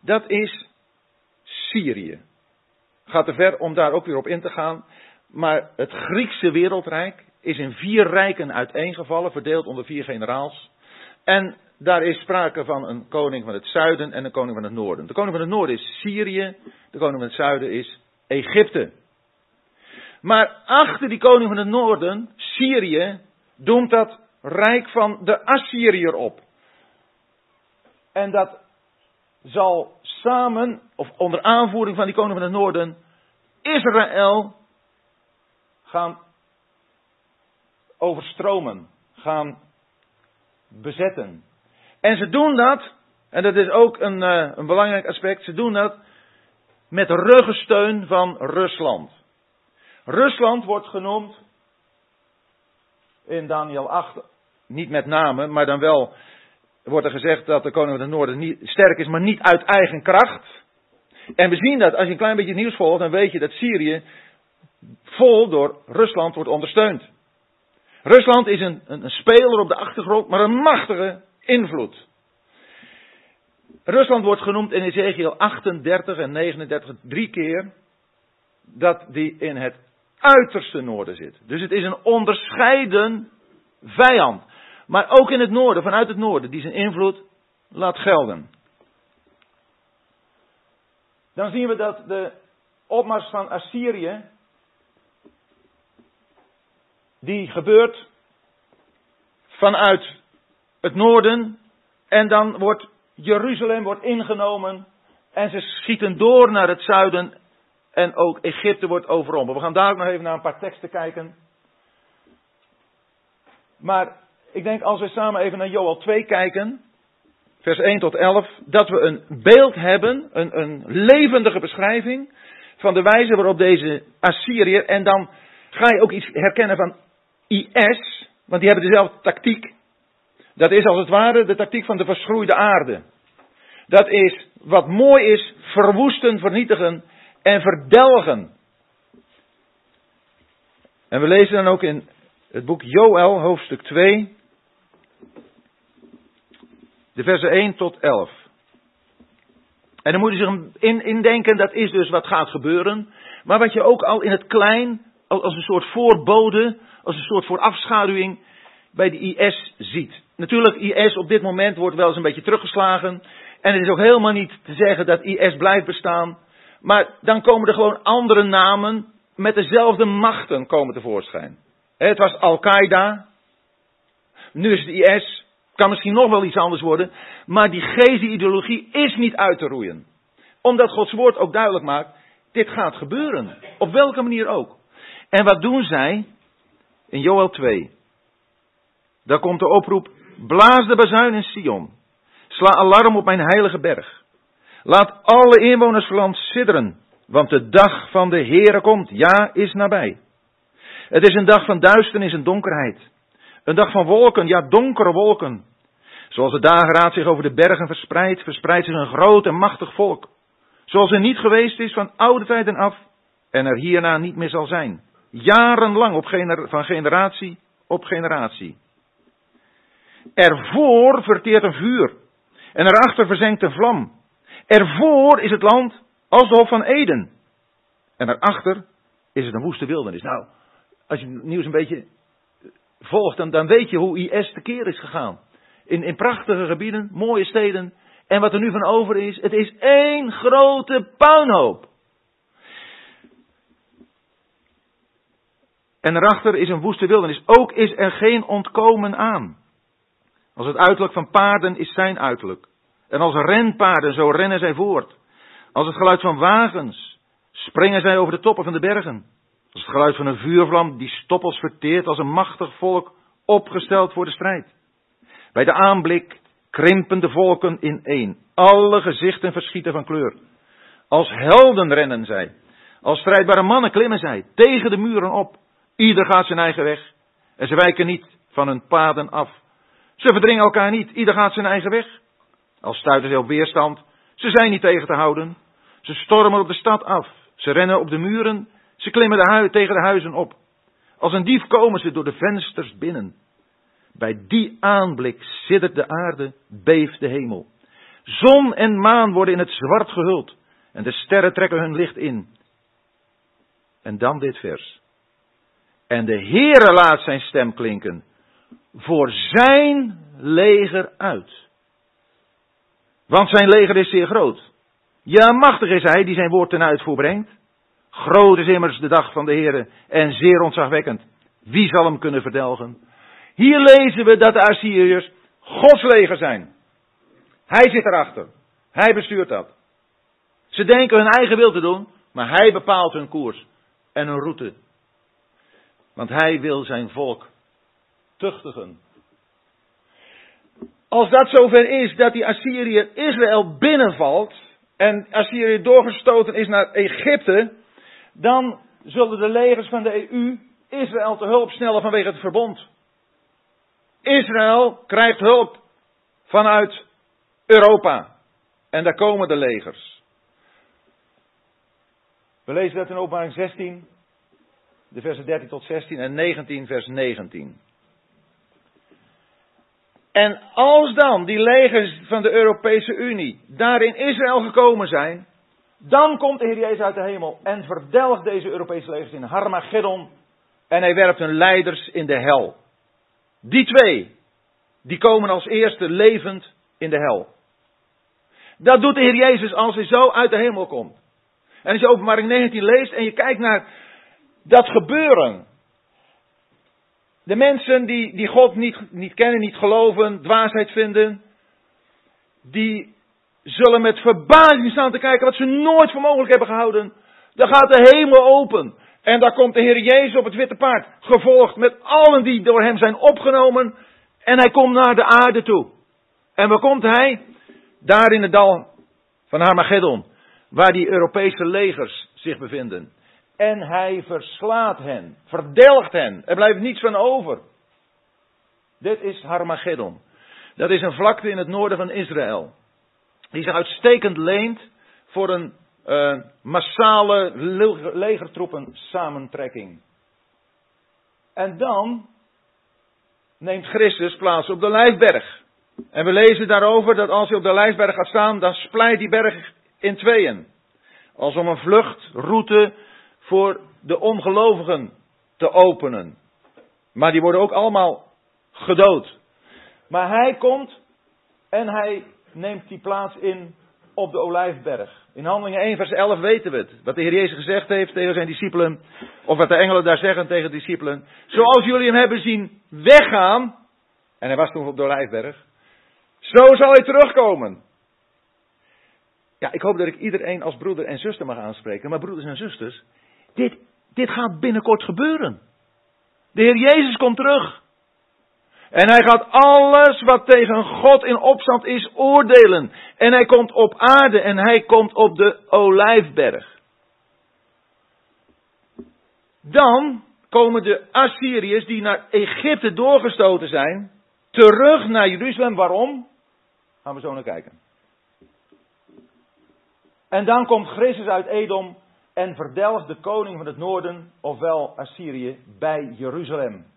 dat is Syrië. Gaat te ver om daar ook weer op in te gaan. Maar het Griekse wereldrijk is in vier rijken uiteengevallen, verdeeld onder vier generaals. En daar is sprake van een koning van het zuiden en een koning van het noorden. De koning van het noorden is Syrië, de koning van het zuiden is Egypte. Maar achter die koning van het noorden, Syrië, doemt dat rijk van de Assyriër op. En dat zal samen, of onder aanvoering van die koning van het noorden, Israël gaan overstromen, gaan bezetten. En ze doen dat, en dat is ook een, uh, een belangrijk aspect, ze doen dat met ruggensteun van Rusland. Rusland wordt genoemd in Daniel 8, niet met name, maar dan wel wordt er gezegd dat de koning van het noorden niet, sterk is, maar niet uit eigen kracht. En we zien dat, als je een klein beetje nieuws volgt, dan weet je dat Syrië vol door Rusland wordt ondersteund. Rusland is een, een, een speler op de achtergrond, maar een machtige invloed. Rusland wordt genoemd in Ezekiel 38 en 39 drie keer dat die in het uiterste noorden zit. Dus het is een onderscheiden vijand. Maar ook in het noorden, vanuit het noorden, die zijn invloed laat gelden. Dan zien we dat de opmars van Assyrië, die gebeurt vanuit het noorden en dan wordt Jeruzalem wordt ingenomen en ze schieten door naar het zuiden en ook Egypte wordt overrompeld. We gaan daar ook nog even naar een paar teksten kijken. Maar ik denk als we samen even naar Joel 2 kijken, vers 1 tot 11, dat we een beeld hebben, een, een levendige beschrijving van de wijze waarop deze Assyriër, en dan ga je ook iets herkennen van IS, want die hebben dezelfde tactiek. Dat is als het ware de tactiek van de verschroeide aarde. Dat is wat mooi is, verwoesten, vernietigen en verdelgen. En we lezen dan ook in het boek Joel, hoofdstuk 2, de versen 1 tot 11. En dan moet je zich in, indenken, dat is dus wat gaat gebeuren. Maar wat je ook al in het klein, als een soort voorbode, als een soort voorafschaduwing bij de IS ziet. Natuurlijk, IS op dit moment wordt wel eens een beetje teruggeslagen. En het is ook helemaal niet te zeggen dat IS blijft bestaan. Maar dan komen er gewoon andere namen met dezelfde machten komen tevoorschijn. Het was Al-Qaeda. Nu is het IS. Kan misschien nog wel iets anders worden. Maar die ideologie is niet uit te roeien. Omdat Gods woord ook duidelijk maakt. Dit gaat gebeuren. Op welke manier ook. En wat doen zij? In Joel 2. Daar komt de oproep. Blaas de bazuin in Sion. Sla alarm op mijn heilige berg. Laat alle inwoners van land sidderen. Want de dag van de Heere komt. Ja, is nabij. Het is een dag van duisternis en donkerheid. Een dag van wolken, ja donkere wolken. Zoals de dageraad zich over de bergen verspreidt, verspreidt zich een groot en machtig volk. Zoals er niet geweest is van oude tijden af en er hierna niet meer zal zijn. Jarenlang, op gener, van generatie op generatie. Ervoor verteert een vuur. En erachter verzenkt een vlam. Ervoor is het land als de Hof van Eden. En erachter is het een woeste wildernis. Nou, als je het nieuws een beetje volgt, dan, dan weet je hoe IS tekeer is gegaan. In, in prachtige gebieden, mooie steden. En wat er nu van over is, het is één grote puinhoop. En erachter is een woeste wildernis. Ook is er geen ontkomen aan. Als het uiterlijk van paarden is zijn uiterlijk. En als renpaarden, zo rennen zij voort. Als het geluid van wagens, springen zij over de toppen van de bergen. Als het geluid van een vuurvlam die stoppels verteert als een machtig volk opgesteld voor de strijd. Bij de aanblik krimpen de volken in één. Alle gezichten verschieten van kleur. Als helden rennen zij. Als strijdbare mannen klimmen zij tegen de muren op. Ieder gaat zijn eigen weg. En ze wijken niet van hun paden af. Ze verdringen elkaar niet. Ieder gaat zijn eigen weg. Als stuiten ze op weerstand. Ze zijn niet tegen te houden. Ze stormen op de stad af. Ze rennen op de muren. Ze klimmen de tegen de huizen op. Als een dief komen ze door de vensters binnen. Bij die aanblik siddert de aarde, beeft de hemel. Zon en maan worden in het zwart gehuld. En de sterren trekken hun licht in. En dan dit vers. En de Heere laat zijn stem klinken. Voor zijn leger uit. Want zijn leger is zeer groot. Ja, machtig is hij die zijn woord ten uitvoer brengt. Groot is immers de dag van de Heere en zeer ontzagwekkend. Wie zal hem kunnen verdelgen? Hier lezen we dat de Assyriërs Gods leger zijn. Hij zit erachter. Hij bestuurt dat. Ze denken hun eigen wil te doen, maar hij bepaalt hun koers en hun route. Want hij wil zijn volk tuchtigen. Als dat zover is dat die Assyriër Israël binnenvalt en Assyrië doorgestoten is naar Egypte, dan zullen de legers van de EU Israël te hulp snellen vanwege het verbond. Israël krijgt hulp vanuit Europa. En daar komen de legers. We lezen dat in openbaring 16, de versen 13 tot 16 en 19, vers 19. En als dan die legers van de Europese Unie daar in Israël gekomen zijn, dan komt de Heer Jezus uit de hemel en verdelgt deze Europese legers in Harmageddon en hij werpt hun leiders in de hel. Die twee, die komen als eerste levend in de hel. Dat doet de Heer Jezus als hij zo uit de hemel komt. En als je openbaring 19 leest en je kijkt naar dat gebeuren. De mensen die, die God niet, niet kennen, niet geloven, dwaasheid vinden, die zullen met verbazing staan te kijken wat ze nooit voor mogelijk hebben gehouden. Dan gaat de hemel open. En daar komt de Heer Jezus op het witte paard, gevolgd met allen die door hem zijn opgenomen. En hij komt naar de aarde toe. En waar komt hij? Daar in het dal van Armageddon, waar die Europese legers zich bevinden. En hij verslaat hen, verdelgt hen. Er blijft niets van over. Dit is Harmageddon. Dat is een vlakte in het noorden van Israël. Die zich uitstekend leent voor een uh, massale legertroepen samentrekking. En dan neemt Christus plaats op de Lijfberg. En we lezen daarover dat als hij op de Lijfberg gaat staan, dan splijt die berg in tweeën. Als om een vluchtroute voor de ongelovigen te openen. Maar die worden ook allemaal gedood. Maar hij komt en hij neemt die plaats in op de Olijfberg. In Handelingen 1 vers 11 weten we het. Wat de Heer Jezus gezegd heeft tegen zijn discipelen. Of wat de engelen daar zeggen tegen de discipelen. Zoals jullie hem hebben zien weggaan. En hij was toen op de Olijfberg. Zo zal hij terugkomen. Ja, ik hoop dat ik iedereen als broeder en zuster mag aanspreken. Maar broeders en zusters, dit, dit gaat binnenkort gebeuren. De Heer Jezus komt terug. En hij gaat alles wat tegen God in opstand is oordelen. En hij komt op aarde en hij komt op de olijfberg. Dan komen de Assyriërs die naar Egypte doorgestoten zijn, terug naar Jeruzalem. Waarom? Gaan we zo naar kijken. En dan komt Christus uit Edom en verdelgt de koning van het noorden, ofwel Assyrië, bij Jeruzalem.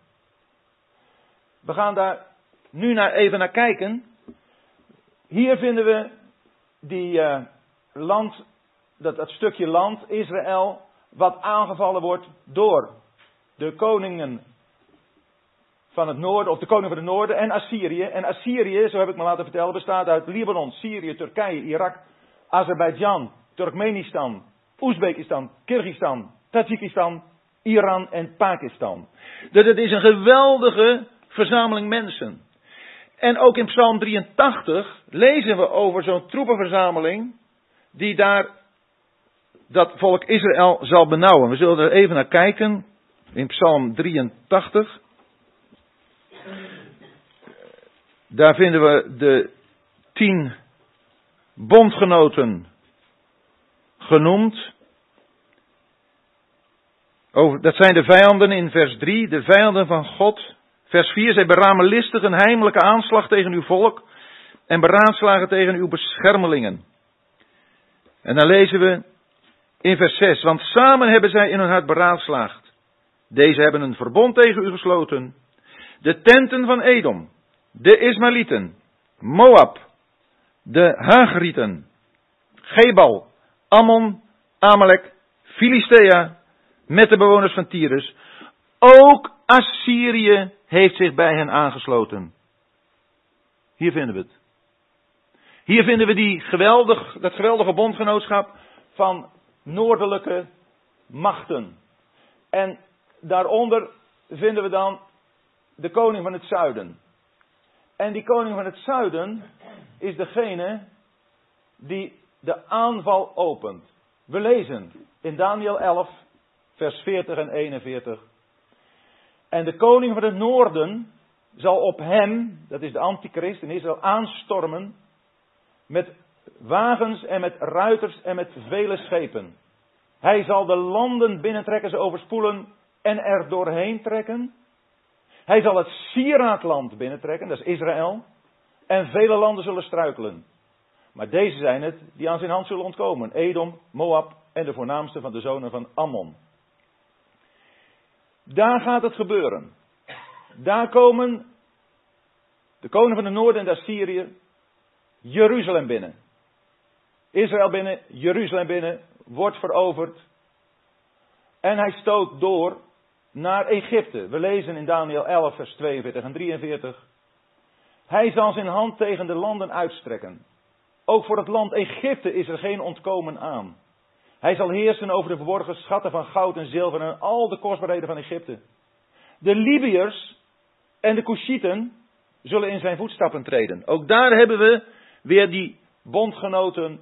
We gaan daar nu naar, even naar kijken. Hier vinden we die uh, land, dat, dat stukje land, Israël, wat aangevallen wordt door de koningen van het noorden, of de koning van het noorden en Assyrië. En Assyrië, zo heb ik me laten vertellen, bestaat uit Libanon, Syrië, Turkije, Irak, Azerbeidzjan, Turkmenistan, Oezbekistan, Kyrgyzstan, Tajikistan, Iran en Pakistan. Dus het is een geweldige verzameling mensen. En ook in Psalm 83 lezen we over zo'n troepenverzameling die daar dat volk Israël zal benauwen. We zullen er even naar kijken in Psalm 83. Daar vinden we de tien bondgenoten genoemd. Over, dat zijn de vijanden in vers 3, de vijanden van God. Vers 4, zij beramen listig een heimelijke aanslag tegen uw volk en beraadslagen tegen uw beschermelingen. En dan lezen we in vers 6, want samen hebben zij in hun hart beraadslaagd. Deze hebben een verbond tegen u gesloten. De tenten van Edom, de Ismaëlieten, Moab, de Hagrieten, Gebal, Ammon, Amalek, Filistea, met de bewoners van Tyrus. Ook Assyrië heeft zich bij hen aangesloten. Hier vinden we het. Hier vinden we die geweldig, dat geweldige bondgenootschap van noordelijke machten. En daaronder vinden we dan de koning van het zuiden. En die koning van het zuiden is degene die de aanval opent. We lezen in Daniel 11, vers 40 en 41. En de koning van het noorden zal op hem, dat is de antichrist in Israël, aanstormen met wagens en met ruiters en met vele schepen. Hij zal de landen binnentrekken, ze overspoelen en er doorheen trekken. Hij zal het sieraadland binnentrekken, dat is Israël. En vele landen zullen struikelen. Maar deze zijn het die aan zijn hand zullen ontkomen. Edom, Moab en de voornaamste van de zonen van Ammon. Daar gaat het gebeuren. Daar komen de koning van de noorden en Assyrië Jeruzalem binnen. Israël binnen, Jeruzalem binnen, wordt veroverd. En hij stoot door naar Egypte. We lezen in Daniel 11, vers 42 en 43. Hij zal zijn hand tegen de landen uitstrekken. Ook voor het land Egypte is er geen ontkomen aan. Hij zal heersen over de verborgen schatten van goud en zilver en al de kostbaarheden van Egypte. De Libiërs en de Cushieten zullen in zijn voetstappen treden. Ook daar hebben we weer die bondgenoten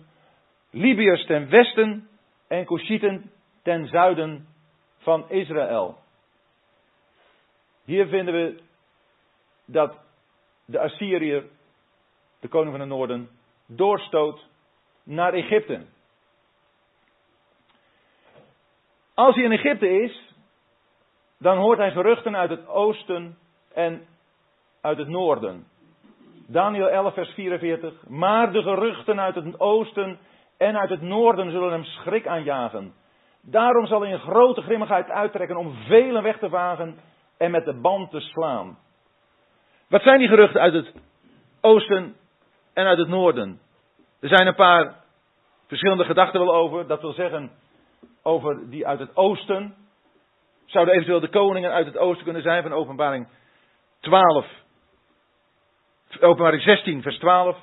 Libiërs ten westen en Cushieten ten zuiden van Israël. Hier vinden we dat de Assyriër, de koning van het noorden, doorstoot naar Egypte. Als hij in Egypte is, dan hoort hij geruchten uit het oosten en uit het noorden. Daniel 11, vers 44. Maar de geruchten uit het oosten en uit het noorden zullen hem schrik aanjagen. Daarom zal hij een grote grimmigheid uittrekken om velen weg te vagen en met de band te slaan. Wat zijn die geruchten uit het oosten en uit het noorden? Er zijn een paar verschillende gedachten wel over. Dat wil zeggen, over die uit het oosten. Zouden eventueel de koningen uit het oosten kunnen zijn van openbaring 12. Openbaring 16, vers 12.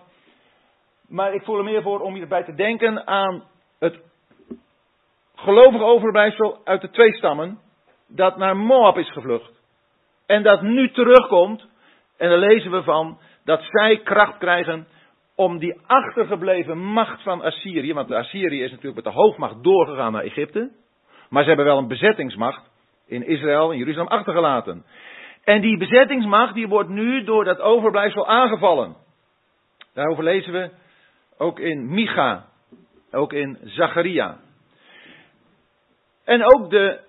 Maar ik voel er meer voor om hierbij te denken aan het gelovige overblijfsel uit de twee stammen. Dat naar Moab is gevlucht. En dat nu terugkomt. En daar lezen we van dat zij kracht krijgen om die achtergebleven macht van Assyrië, want Assyrië is natuurlijk met de hoofdmacht doorgegaan naar Egypte, maar ze hebben wel een bezettingsmacht in Israël, in Jeruzalem achtergelaten. En die bezettingsmacht die wordt nu door dat overblijfsel aangevallen. Daarover lezen we ook in Micha, ook in Zacharia. En ook de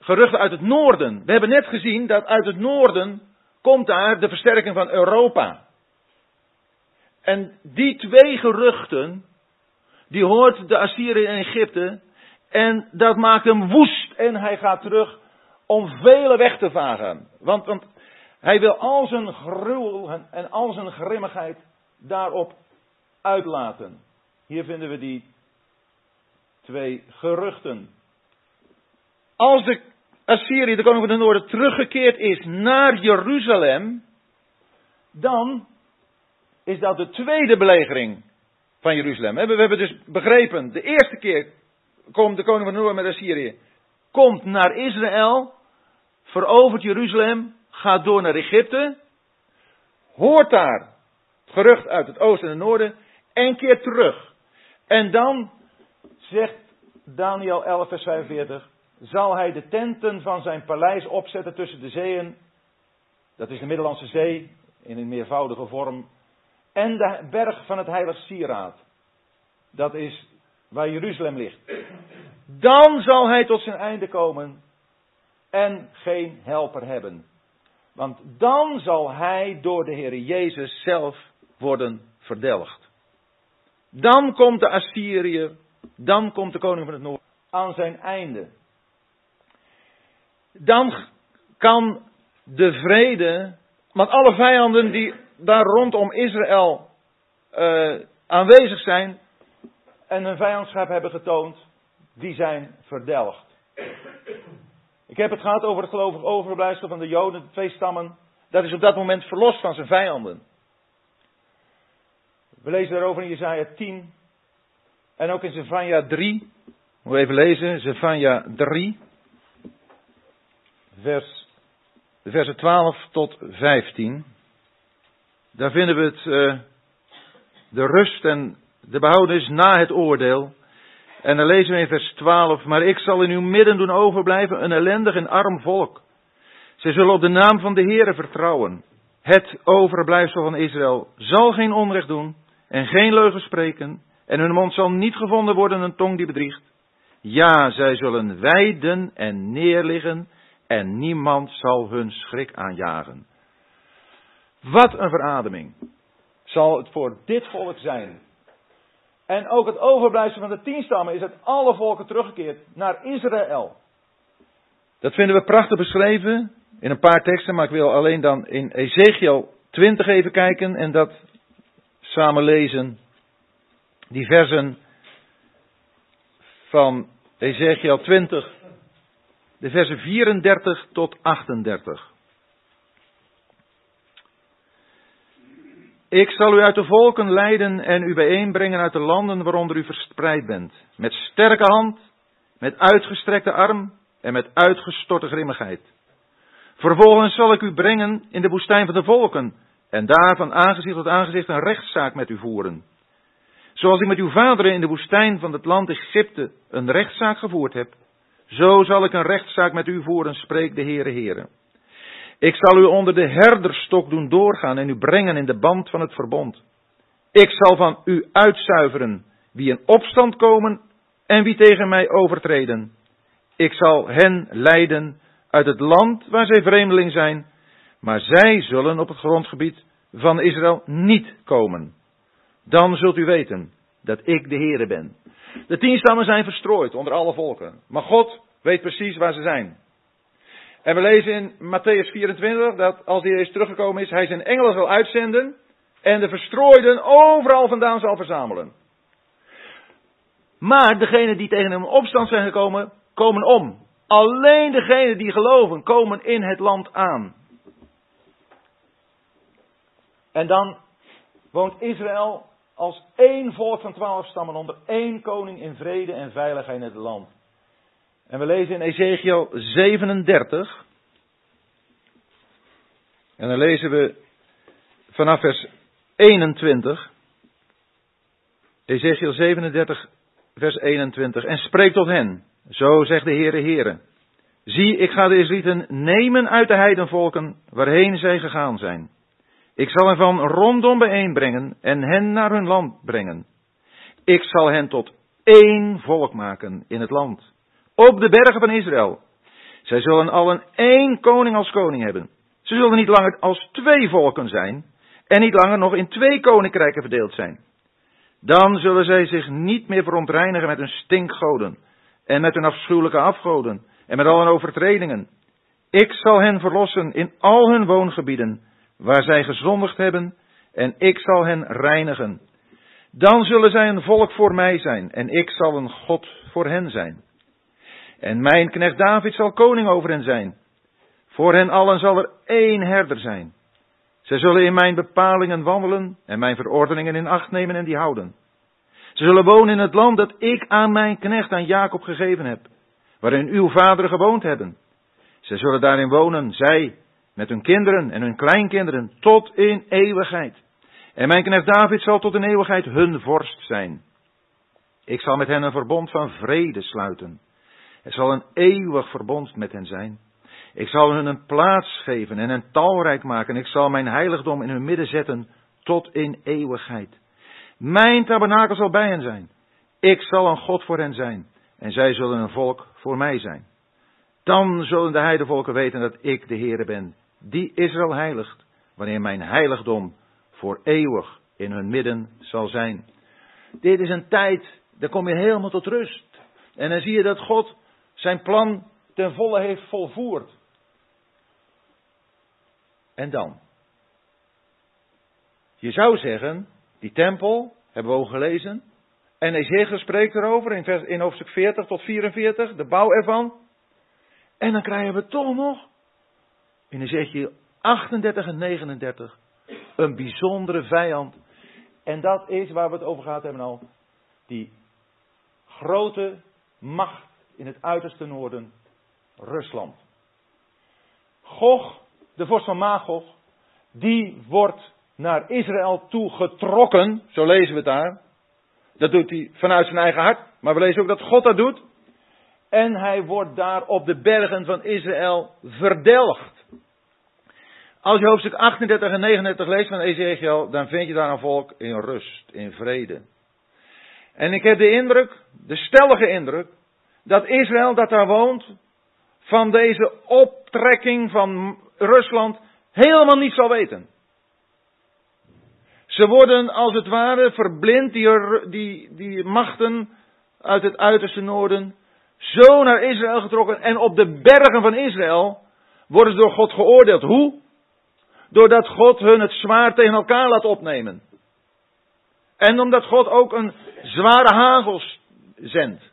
geruchten uit het noorden. We hebben net gezien dat uit het noorden komt daar de versterking van Europa. En die twee geruchten, die hoort de Assyrië in Egypte. En dat maakt hem woest. En hij gaat terug om vele weg te vagen. Want, want hij wil al zijn gruwel en al zijn grimmigheid daarop uitlaten. Hier vinden we die twee geruchten. Als de Assyrië, de koning van de Noorden, teruggekeerd is naar Jeruzalem, dan is dat de tweede belegering van Jeruzalem. We hebben dus begrepen, de eerste keer komt de koning van de Noorden met Assyrië, komt naar Israël, verovert Jeruzalem, gaat door naar Egypte, hoort daar gerucht uit het oosten en het noorden en keert terug. En dan zegt Daniel 11, vers 45, zal hij de tenten van zijn paleis opzetten tussen de zeeën, dat is de Middellandse Zee in een meervoudige vorm, en de berg van het heilig sieraad. Dat is waar Jeruzalem ligt. Dan zal hij tot zijn einde komen en geen helper hebben. Want dan zal hij door de Heer Jezus zelf worden verdelgd. Dan komt de Assyriër, dan komt de koning van het Noord aan zijn einde. Dan kan de vrede, want alle vijanden die daar rondom Israël uh, aanwezig zijn en hun vijandschap hebben getoond, die zijn verdelgd. Ik heb het gehad over het gelovig overblijfsel van de Joden, de twee stammen. Dat is op dat moment verlost van zijn vijanden. We lezen daarover in Jezaja 10 en ook in Zephania 3. Moet even lezen, Zephania 3, vers, versen 12 tot 15. Daar vinden we het, uh, de rust en de behoudenis na het oordeel. En dan lezen we in vers 12, maar ik zal in uw midden doen overblijven een ellendig en arm volk. Zij zullen op de naam van de Heere vertrouwen. Het overblijfsel van Israël zal geen onrecht doen en geen leugen spreken en hun mond zal niet gevonden worden een tong die bedriegt. Ja, zij zullen wijden en neerliggen en niemand zal hun schrik aanjagen. Wat een verademing zal het voor dit volk zijn. En ook het overblijfsel van de tien stammen is uit alle volken teruggekeerd naar Israël. Dat vinden we prachtig beschreven in een paar teksten, maar ik wil alleen dan in Ezekiel 20 even kijken en dat samen lezen. Die versen van Ezekiel 20, de versen 34 tot 38. Ik zal u uit de volken leiden en u bijeenbrengen uit de landen waaronder u verspreid bent. Met sterke hand, met uitgestrekte arm en met uitgestorte grimmigheid. Vervolgens zal ik u brengen in de woestijn van de volken en daar van aangezicht tot aangezicht een rechtszaak met u voeren. Zoals ik met uw vaderen in de woestijn van het land Egypte een rechtszaak gevoerd heb, zo zal ik een rechtszaak met u voeren, spreekt de Heere Heere. Ik zal u onder de herderstok doen doorgaan en u brengen in de band van het verbond. Ik zal van u uitzuiveren wie in opstand komen en wie tegen mij overtreden. Ik zal hen leiden uit het land waar zij vreemdeling zijn, maar zij zullen op het grondgebied van Israël niet komen. Dan zult u weten dat ik de Heere ben. De tien stammen zijn verstrooid onder alle volken, maar God weet precies waar ze zijn. En we lezen in Matthäus 24 dat als hij is teruggekomen is, hij zijn engelen zal uitzenden en de verstrooiden overal vandaan zal verzamelen. Maar degenen die tegen hem opstand zijn gekomen, komen om. Alleen degenen die geloven, komen in het land aan. En dan woont Israël als één volk van twaalf stammen onder één koning in vrede en veiligheid in het land. En we lezen in Ezekiel 37. En dan lezen we vanaf vers 21. Ezekiel 37, vers 21. En spreek tot hen. Zo zegt de Heere Heere. Zie, ik ga de Israëlieten nemen uit de heidenvolken waarheen zij gegaan zijn. Ik zal hen van rondom bijeenbrengen en hen naar hun land brengen. Ik zal hen tot één volk maken in het land op de bergen van Israël. Zij zullen allen één koning als koning hebben. Ze zullen niet langer als twee volken zijn en niet langer nog in twee koninkrijken verdeeld zijn. Dan zullen zij zich niet meer verontreinigen met hun stinkgoden en met hun afschuwelijke afgoden en met al hun overtredingen. Ik zal hen verlossen in al hun woongebieden, waar zij gezondigd hebben, en ik zal hen reinigen. Dan zullen zij een volk voor mij zijn, en ik zal een God voor hen zijn. En mijn knecht David zal koning over hen zijn. Voor hen allen zal er één herder zijn. Zij zullen in mijn bepalingen wandelen en mijn verordeningen in acht nemen en die houden. Ze zullen wonen in het land dat ik aan mijn knecht, aan Jacob gegeven heb, waarin uw vaderen gewoond hebben. Zij zullen daarin wonen, zij, met hun kinderen en hun kleinkinderen, tot in eeuwigheid. En mijn knecht David zal tot in eeuwigheid hun vorst zijn. Ik zal met hen een verbond van vrede sluiten. Het zal een eeuwig verbond met hen zijn. Ik zal hun een plaats geven en hen talrijk maken. Ik zal mijn heiligdom in hun midden zetten tot in eeuwigheid. Mijn tabernakel zal bij hen zijn. Ik zal een God voor hen zijn. En zij zullen een volk voor mij zijn. Dan zullen de heidevolken weten dat ik de Heere ben, die Israël heiligt, wanneer mijn heiligdom voor eeuwig in hun midden zal zijn. Dit is een tijd, daar kom je helemaal tot rust. En dan zie je dat God zijn plan ten volle heeft volvoerd. En dan? Je zou zeggen, die tempel, hebben we ook gelezen. En Ezekiel spreekt erover in, in hoofdstuk 40 tot 44, de bouw ervan. En dan krijgen we toch nog, in Ezekiel 38 en 39, een bijzondere vijand. En dat is waar we het over gehad hebben al. Die grote macht in het uiterste noorden, Rusland. Gog, de vorst van Magog, die wordt naar Israël toe getrokken, zo lezen we het daar. Dat doet hij vanuit zijn eigen hart, maar we lezen ook dat God dat doet. En hij wordt daar op de bergen van Israël verdelgd. Als je hoofdstuk 38 en 39 leest van Ezekiel, dan vind je daar een volk in rust, in vrede. En ik heb de indruk, de stellige indruk, dat Israël dat daar woont, van deze optrekking van Rusland helemaal niet zal weten. Ze worden als het ware verblind, die, die, machten uit het uiterste noorden, zo naar Israël getrokken en op de bergen van Israël worden ze door God geoordeeld. Hoe? Doordat God hun het zwaar tegen elkaar laat opnemen. En omdat God ook een zware hagel zendt.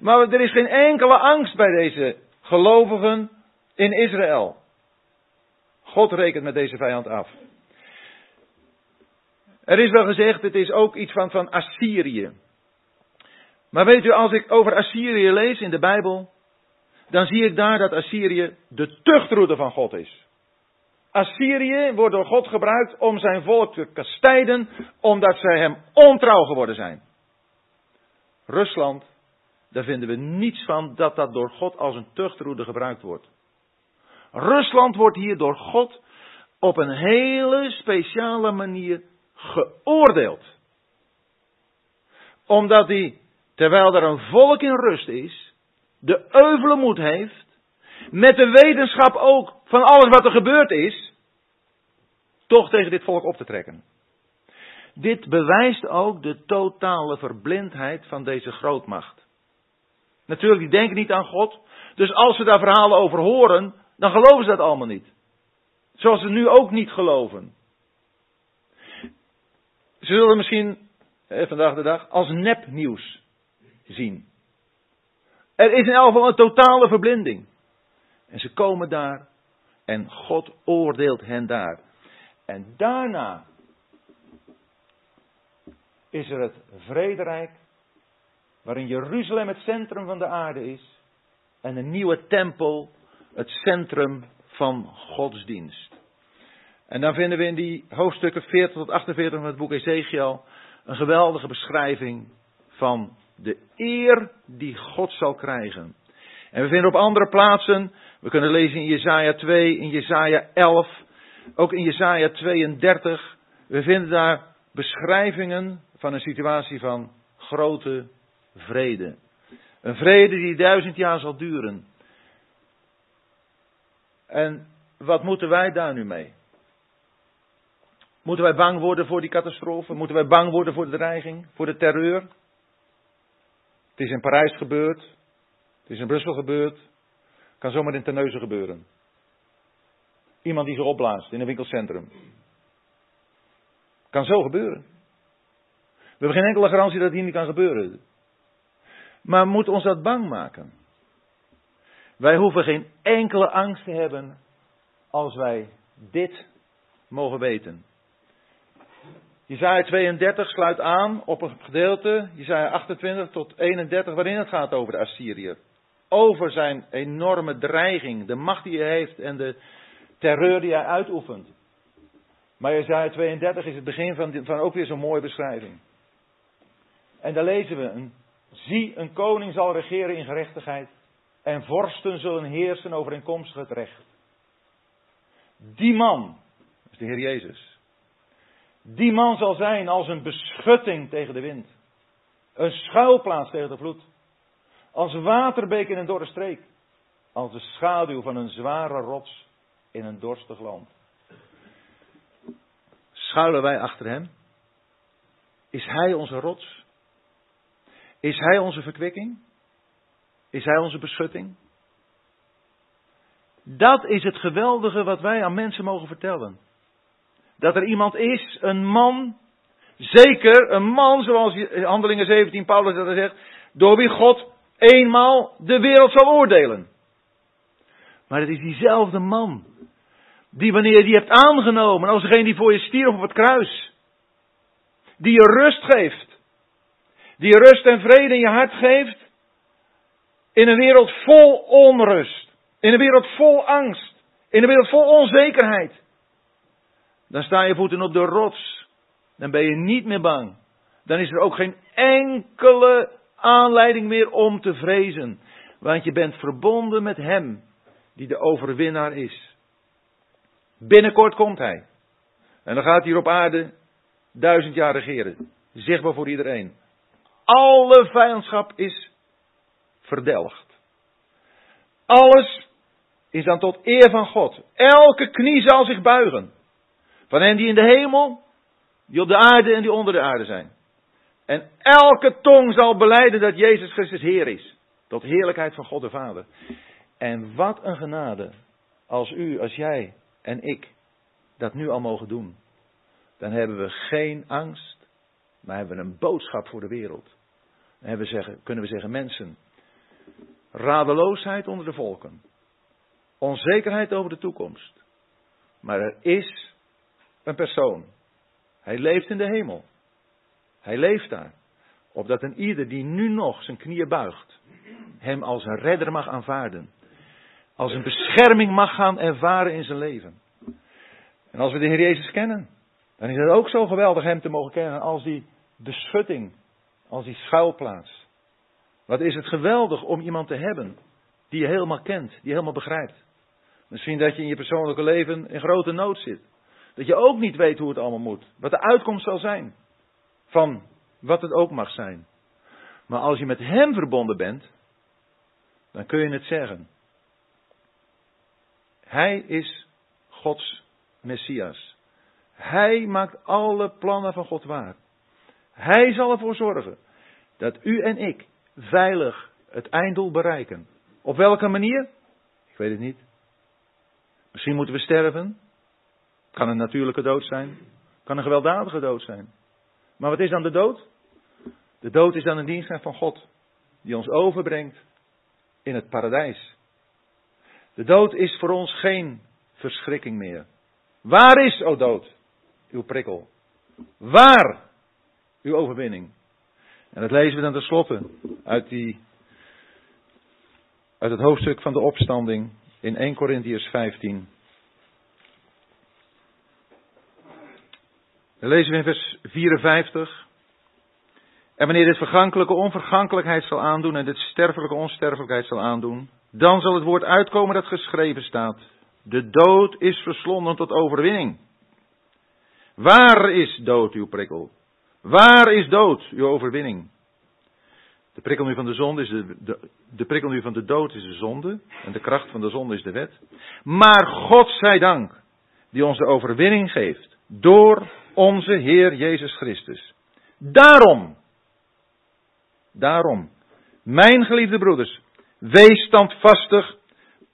Maar er is geen enkele angst bij deze gelovigen in Israël. God rekent met deze vijand af. Er is wel gezegd, het is ook iets van, van Assyrië. Maar weet u, als ik over Assyrië lees in de Bijbel, dan zie ik daar dat Assyrië de tuchtroede van God is. Assyrië wordt door God gebruikt om zijn volk te kastijden, omdat zij hem ontrouw geworden zijn. Rusland, daar vinden we niets van dat dat door God als een tuchtroede gebruikt wordt. Rusland wordt hier door God op een hele speciale manier geoordeeld. Omdat hij, terwijl er een volk in rust is, de euvele moed heeft, met de wetenschap ook van alles wat er gebeurd is, toch tegen dit volk op te trekken. Dit bewijst ook de totale verblindheid van deze grootmacht. Natuurlijk, die denken niet aan God. Dus als ze daar verhalen over horen, dan geloven ze dat allemaal niet. Zoals ze nu ook niet geloven. Ze zullen misschien eh, vandaag de dag als nepnieuws zien. Er is in elk geval een totale verblinding. En ze komen daar en God oordeelt hen daar. En daarna is er het vrederijk, waarin Jeruzalem het centrum van de aarde is, en een nieuwe tempel het centrum van godsdienst. En dan vinden we in die hoofdstukken 40 tot 48 van het boek Ezekiel een geweldige beschrijving van de eer die God zal krijgen. En we vinden op andere plaatsen, we kunnen lezen in Jesaja 2, in Jesaja 11, ook in Jesaja 32, we vinden daar beschrijvingen van een situatie van grote vrede. Een vrede die duizend jaar zal duren. En wat moeten wij daar nu mee? Moeten wij bang worden voor die catastrofe? Moeten wij bang worden voor de dreiging, voor de terreur? Het is in Parijs gebeurd. Het is in Brussel gebeurd. Het kan zomaar in Terneuzen gebeuren. Iemand die zich opblaast in een winkelcentrum. Kan zo gebeuren. We hebben geen enkele garantie dat het hier niet kan gebeuren. Maar moet ons dat bang maken? Wij hoeven geen enkele angst te hebben als wij dit mogen weten. Jezaja 32 sluit aan op een gedeelte, Jezaja 28 tot 31, waarin het gaat over de Assyriër. Over zijn enorme dreiging, de macht die hij heeft en de terreur die hij uitoefent. Maar Jezaja 32 is het begin van, van ook weer zo'n mooie beschrijving. En daar lezen we, een, zie een koning zal regeren in gerechtigheid en vorsten zullen heersen overeenkomstig het recht. Die man, is de Heer Jezus, die man zal zijn als een beschutting tegen de wind, een schuilplaats tegen de vloed, als waterbeek in een dorre streek, als de schaduw van een zware rots in een dorstig land. Schuilen wij achter hem? Is hij onze rots? Is hij onze verkwikking? Is hij onze beschutting? Dat is het geweldige wat wij aan mensen mogen vertellen. Dat er iemand is, een man, zeker een man zoals Handelingen 17 Paulus dat zegt, door wie God eenmaal de wereld zal oordelen. Maar het is diezelfde man, die wanneer je die hebt aangenomen, als degene die voor je stierf op het kruis, die je rust geeft, die rust en vrede in je hart geeft, in een wereld vol onrust. In een wereld vol angst. In een wereld vol onzekerheid. Dan sta je voeten op de rots. Dan ben je niet meer bang. Dan is er ook geen enkele aanleiding meer om te vrezen. Want je bent verbonden met Hem, die de overwinnaar is. Binnenkort komt Hij. En dan gaat hij op aarde duizend jaar regeren. Zichtbaar voor iedereen. Alle vijandschap is verdelgd. Alles is dan tot eer van God. Elke knie zal zich buigen. Van hen die in de hemel, die op de aarde en die onder de aarde zijn. En elke tong zal beleiden dat Jezus Christus Heer is. Tot heerlijkheid van God de Vader. En wat een genade als u, als jij en ik dat nu al mogen doen. Dan hebben we geen angst, maar hebben we een boodschap voor de wereld. We zeggen, kunnen we zeggen, mensen, radeloosheid onder de volken, onzekerheid over de toekomst. Maar er is een persoon. Hij leeft in de hemel. Hij leeft daar. Opdat een ieder die nu nog zijn knieën buigt, hem als een redder mag aanvaarden. Als een bescherming mag gaan ervaren in zijn leven. En als we de Heer Jezus kennen, dan is het ook zo geweldig hem te mogen kennen als die beschutting, als die schuilplaats. Wat is het geweldig om iemand te hebben die je helemaal kent, die je helemaal begrijpt. Misschien dat je in je persoonlijke leven in grote nood zit. Dat je ook niet weet hoe het allemaal moet. Wat de uitkomst zal zijn. Van wat het ook mag zijn. Maar als je met Hem verbonden bent, dan kun je het zeggen. Hij is Gods Messias. Hij maakt alle plannen van God waar. Hij zal ervoor zorgen dat u en ik veilig het einddoel bereiken. Op welke manier? Ik weet het niet. Misschien moeten we sterven. Kan een natuurlijke dood zijn. Kan een gewelddadige dood zijn. Maar wat is dan de dood? De dood is dan een dienst van God. Die ons overbrengt in het paradijs. De dood is voor ons geen verschrikking meer. Waar is, o dood, uw prikkel? Waar uw overwinning? En dat lezen we dan tenslotte uit, die, uit het hoofdstuk van de opstanding in 1 Corinthians 15. Dan lezen we in vers 54. En wanneer dit vergankelijke onvergankelijkheid zal aandoen en dit sterfelijke onsterfelijkheid zal aandoen, dan zal het woord uitkomen dat geschreven staat. De dood is verslonden tot overwinning. Waar is dood uw prikkel? Waar is dood uw overwinning? De prikkel nu van de zonde is de, de, de van de dood is de zonde. En de kracht van de zonde is de wet. Maar God zij dank, die ons de overwinning geeft. Door onze Heer Jezus Christus. Daarom, daarom Mijn geliefde broeders, wees standvastig,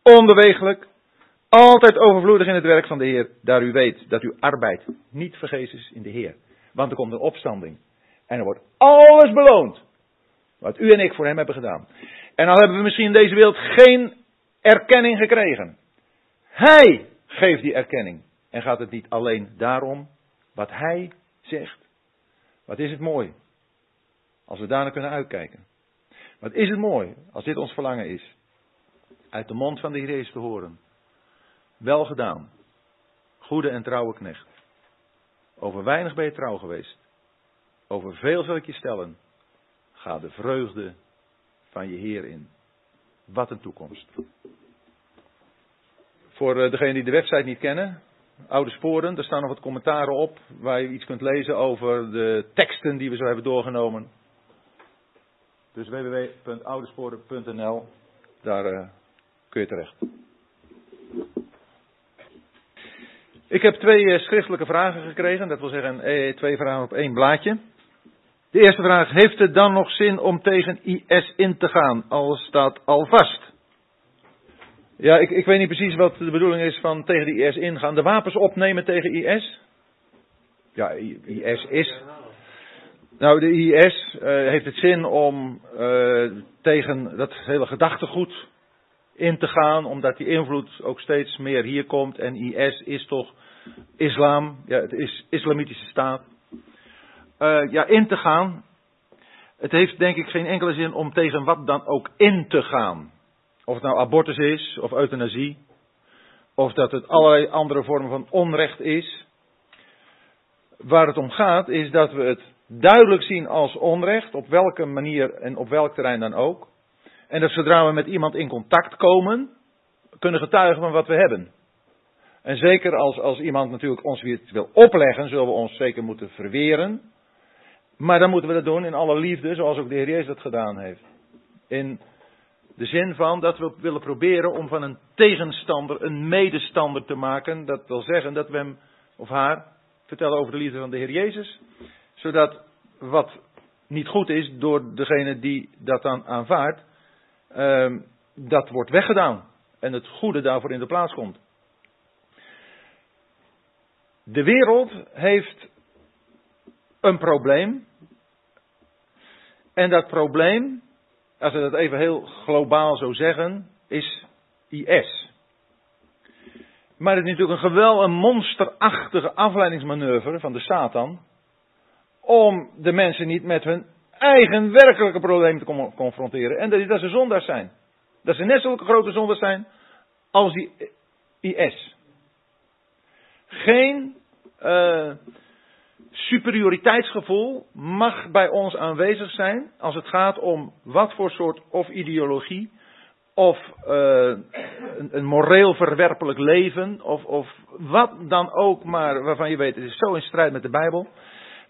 onbewegelijk, altijd overvloedig in het werk van de Heer, daar u weet dat uw arbeid niet vergeet is in de Heer. Want er komt een opstanding. En er wordt alles beloond. Wat u en ik voor hem hebben gedaan. En al hebben we misschien in deze wereld geen erkenning gekregen. Hij geeft die erkenning. En gaat het niet alleen daarom wat hij zegt. Wat is het mooi. Als we daarna kunnen uitkijken. Wat is het mooi als dit ons verlangen is. Uit de mond van de Heer te horen. Wel gedaan. Goede en trouwe knecht. Over weinig ben je trouw geweest. Over veel zal ik je stellen. Ga de vreugde van je Heer in. Wat een toekomst. Voor eh, degenen die de website niet kennen, Oude Sporen, daar staan nog wat commentaren op waar je iets kunt lezen over de teksten die we zo hebben doorgenomen. Dus www.oudesporen.nl, daar uh, kun je terecht. Ik heb twee uh, schriftelijke vragen gekregen, dat wil zeggen twee vragen op één blaadje. De eerste vraag, heeft het dan nog zin om tegen IS in te gaan, al staat al vast? Ja, ik, ik weet niet precies wat de bedoeling is van tegen de IS ingaan. De wapens opnemen tegen IS? Ja, IS is. Nou, de IS uh, heeft het zin om tegen dat hele gedachtegoed in te gaan, omdat die invloed ook steeds meer hier komt. En IS is toch islam, ja, het is islamitische staat uh, ja, in te gaan. Het heeft denk ik geen enkele zin om tegen wat dan ook in te gaan. Of het nou abortus is, of euthanasie, of dat het allerlei andere vormen van onrecht is. Waar het om gaat is dat we het duidelijk zien als onrecht, op welke manier en op welk terrein dan ook. En dat zodra we met iemand in contact komen, kunnen getuigen van wat we hebben. En zeker als, als iemand natuurlijk ons weer wil opleggen, zullen we ons zeker moeten verweren. Maar dan moeten we dat doen in alle liefde, zoals ook de Heer Jezus dat gedaan heeft. In de zin van dat we willen proberen om van een tegenstander een medestander te maken. Dat wil zeggen dat we hem of haar vertellen over de liefde van de Heer Jezus. Zodat wat niet goed is door degene die dat dan aanvaardt, uh, dat wordt weggedaan. En het goede daarvoor in de plaats komt. De wereld heeft een probleem. En dat probleem, als we dat even heel globaal zo zeggen, is IS. Maar het is natuurlijk een geweld, een monsterachtige afleidingsmanoeuvre van de Satan. Om de mensen niet met hun eigen werkelijke probleem te confronteren. En dat is dat ze zondaars zijn. Dat ze net zulke grote zondaars zijn als die IS. Geen uh, superioriteitsgevoel mag bij ons aanwezig zijn als het gaat om wat voor soort of ideologie of uh, een, een, moreel verwerpelijk leven of, of wat dan ook maar waarvan je weet het is zo in strijd met de Bijbel,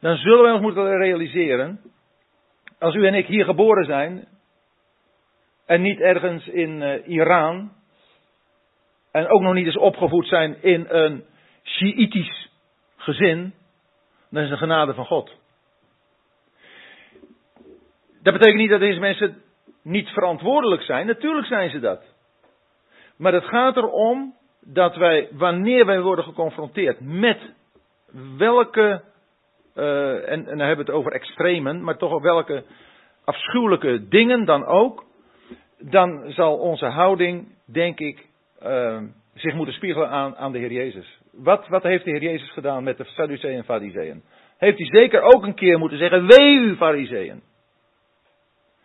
dan zullen wij ons moeten realiseren, als u en ik hier geboren zijn en niet ergens in uh, Iran en ook nog niet eens opgevoed zijn in een Shiïtisch gezin, dan is de genade van God. Dat betekent niet dat deze mensen niet verantwoordelijk zijn. Natuurlijk zijn ze dat. Maar het gaat erom dat wij, wanneer wij worden geconfronteerd met welke, uh, en, en dan hebben we het over extremen, maar toch op welke afschuwelijke dingen dan ook, dan zal onze houding, denk ik, uh, zich moeten spiegelen aan, aan de Heer Jezus. Wat, wat heeft de Heer Jezus gedaan met de Sadduceeën en Fariseeën? Heeft hij zeker ook een keer moeten zeggen, wee u Fariseeën.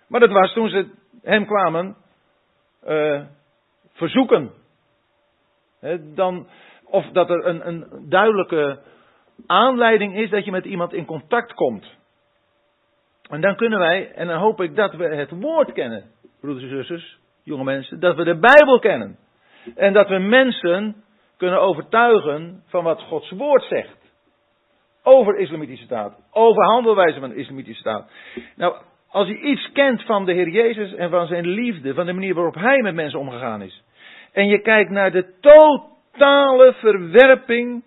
Maar dat was toen ze hem kwamen uh, verzoeken. dan, of dat er een, een duidelijke aanleiding is dat je met iemand in contact komt. En dan kunnen wij, en dan hoop ik dat we het woord kennen, broeders en zusters, jonge mensen, dat we de Bijbel kennen. En dat we mensen kunnen overtuigen van wat Gods woord zegt. Over islamitische staat. Over handelwijze van de islamitische staat. Nou, als je iets kent van de Heer Jezus en van zijn liefde, van de manier waarop hij met mensen omgegaan is. En je kijkt naar de totale verwerping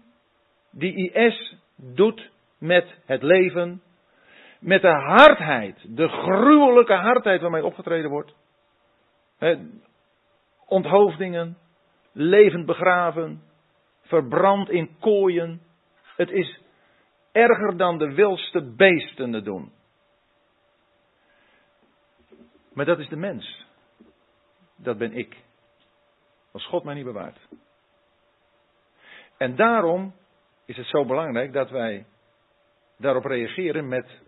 die IS doet met het leven. met de hardheid, de gruwelijke hardheid waarmee opgetreden wordt. onthoofdingen, levend begraven, verbrand in kooien. Het is erger dan de wilste beesten te doen. Maar dat is de mens. Dat ben ik. Als God mij niet bewaart. En daarom is het zo belangrijk dat wij daarop reageren met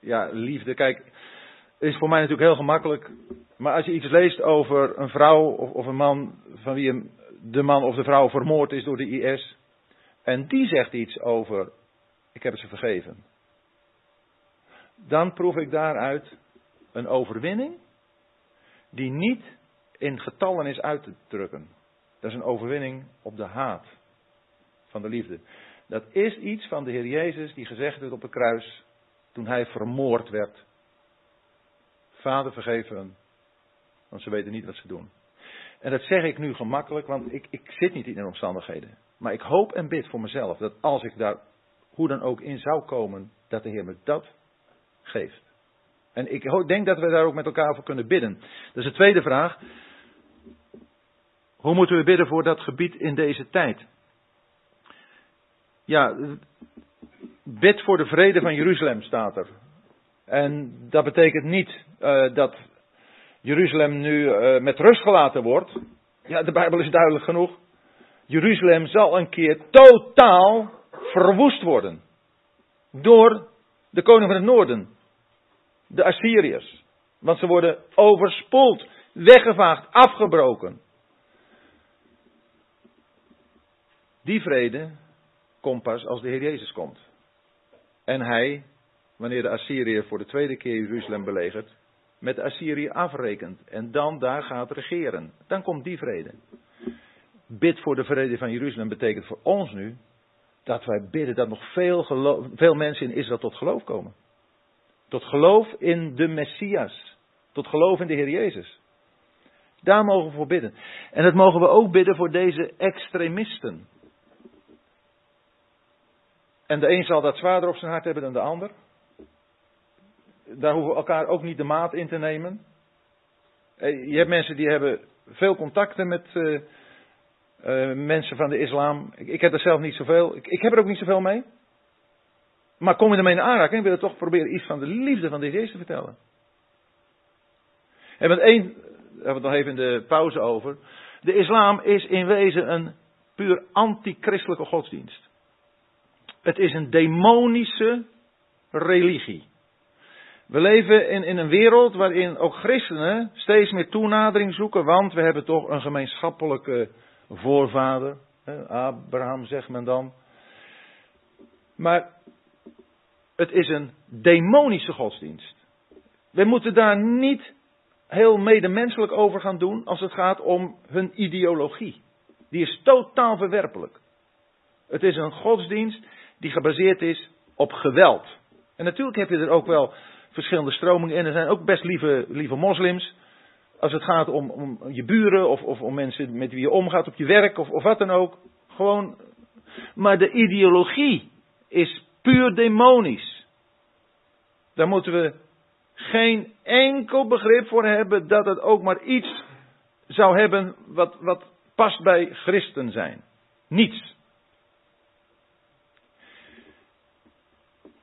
ja, liefde. Kijk, het is voor mij natuurlijk heel gemakkelijk. Maar als je iets leest over een vrouw of, of een man van wie de man of de vrouw vermoord is door de IS. En die zegt iets over, ik heb ze vergeven. Dan proef ik daaruit een overwinning die niet in getallen is uit te drukken. Dat is een overwinning op de haat van de liefde. Dat is iets van de Heer Jezus die gezegd werd op het kruis toen hij vermoord werd. Vader vergeef hen, want ze weten niet wat ze doen. En dat zeg ik nu gemakkelijk, want ik, ik zit niet in de omstandigheden. Maar ik hoop en bid voor mezelf dat als ik daar hoe dan ook in zou komen, dat de Heer me dat geeft. En ik denk dat we daar ook met elkaar voor kunnen bidden. Is de tweede vraag. Hoe moeten we bidden voor dat gebied in deze tijd? Ja, bid voor de vrede van Jeruzalem staat er. En dat betekent niet uh, dat Jeruzalem nu uh, met rust gelaten wordt. Ja, de Bijbel is duidelijk genoeg. Jeruzalem zal een keer totaal verwoest worden. Door de koning van het noorden. De Assyriërs. Want ze worden overspoeld, weggevaagd, afgebroken. Die vrede komt pas als de Heer Jezus komt. En hij, wanneer de Assyriër voor de tweede keer Jeruzalem belegert, met de Assyrië afrekent en dan daar gaat regeren. Dan komt die vrede. Bid voor de vrede van Jeruzalem betekent voor ons nu dat wij bidden dat nog veel, veel mensen in Israël tot geloof komen. Tot geloof in de Messias. Tot geloof in de Heer Jezus. Daar mogen we voor bidden. En dat mogen we ook bidden voor deze extremisten. En de een zal dat zwaarder op zijn hart hebben dan de ander. Daar hoeven we elkaar ook niet de maat in te nemen. Eh, je hebt mensen die hebben veel contacten met uh, uh, mensen van de islam. Ik, ik, heb er zelf niet zoveel. Ik, ik heb er ook niet zoveel mee. Maar kom je ermee in aanraking, wil je toch proberen iets van de liefde van de Jezus te vertellen. En met één, daar hebben we het nog even in de pauze over. De islam is in wezen een puur antichristelijke godsdienst. Het is een demonische religie. We leven in, in een wereld waarin ook christenen steeds meer toenadering zoeken, want we hebben toch een gemeenschappelijke voorvader. Abraham zegt men dan. Maar het is een demonische godsdienst. We moeten daar niet heel medemenselijk over gaan doen als het gaat om hun ideologie. Die is totaal verwerpelijk. Het is een godsdienst die gebaseerd is op geweld. En natuurlijk heb je er ook wel verschillende stromingen in. Er zijn ook best lieve, lieve moslims. Als het gaat om, om je buren of, of, om mensen met wie je omgaat op je werk of, of wat dan ook. Gewoon. Maar de ideologie is puur demonisch. Daar moeten we geen enkel begrip voor hebben dat het ook maar iets zou hebben wat, wat past bij christen zijn. Niets.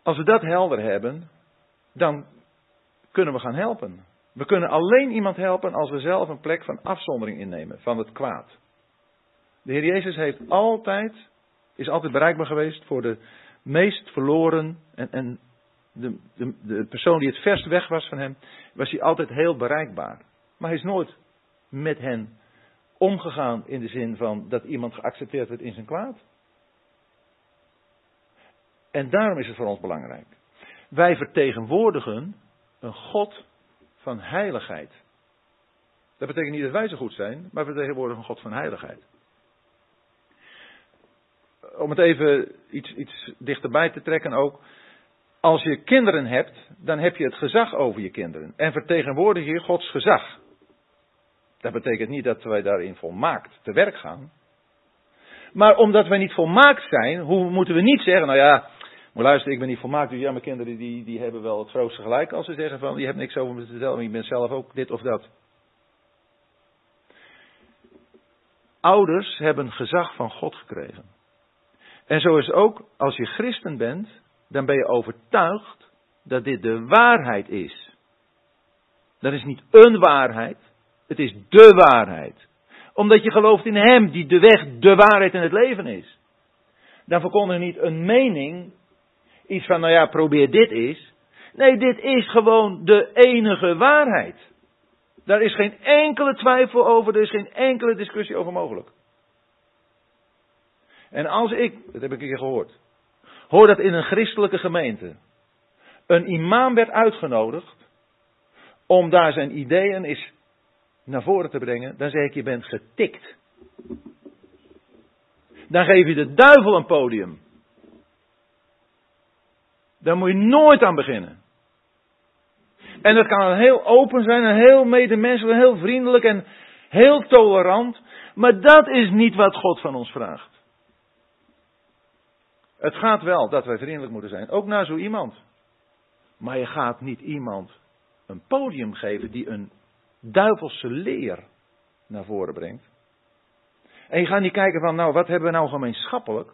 Als we dat helder hebben, dan kunnen we gaan helpen. We kunnen alleen iemand helpen als we zelf een plek van afzondering innemen van het kwaad. De Heer Jezus heeft altijd, is altijd bereikbaar geweest voor de meest verloren en, en de, de, de persoon die het verst weg was van hem, was hij altijd heel bereikbaar. Maar hij is nooit met hen omgegaan in de zin van dat iemand geaccepteerd werd in zijn kwaad. En daarom is het voor ons belangrijk. Wij vertegenwoordigen een God van heiligheid. Dat betekent niet dat wij zo goed zijn, maar we vertegenwoordigen een God van heiligheid. Om het even iets, iets dichterbij te trekken ook. Als je kinderen hebt, dan heb je het gezag over je kinderen. En vertegenwoordig je Gods gezag. Dat betekent niet dat wij daarin volmaakt te werk gaan. Maar omdat wij niet volmaakt zijn, hoe moeten we niet zeggen, nou ja, Maar luister, ik ben niet volmaakt, dus ja, mijn kinderen die, die hebben wel het grootste gelijk als ze zeggen van, je hebt niks over me te vertellen, maar je bent zelf ook dit of dat. Ouders hebben gezag van God gekregen. En zo is het ook, als je christen bent, dan ben je overtuigd dat dit de waarheid is. Dat is niet een waarheid, het is de waarheid. Omdat je gelooft in Hem die de weg, de waarheid en het leven is. Dan verkondig je niet een mening, iets van, nou ja, probeer dit eens. Nee, dit is gewoon de enige waarheid. Daar is geen enkele twijfel over, er is geen enkele discussie over mogelijk. En als ik, dat heb ik een keer gehoord, hoor dat in een christelijke gemeente een imam werd uitgenodigd om daar zijn ideeën eens naar voren te brengen, dan zeg ik je bent getikt. Dan geef je de duivel een podium. Daar moet je nooit aan beginnen. En dat kan heel open zijn, en heel medemenselijk, heel vriendelijk en heel tolerant. Maar dat is niet wat God van ons vraagt. Het gaat wel dat wij vriendelijk moeten zijn, ook naar zo iemand. Maar je gaat niet iemand een podium geven die een duivelse leer naar voren brengt. En je gaat niet kijken van, nou, wat hebben we nou gemeenschappelijk?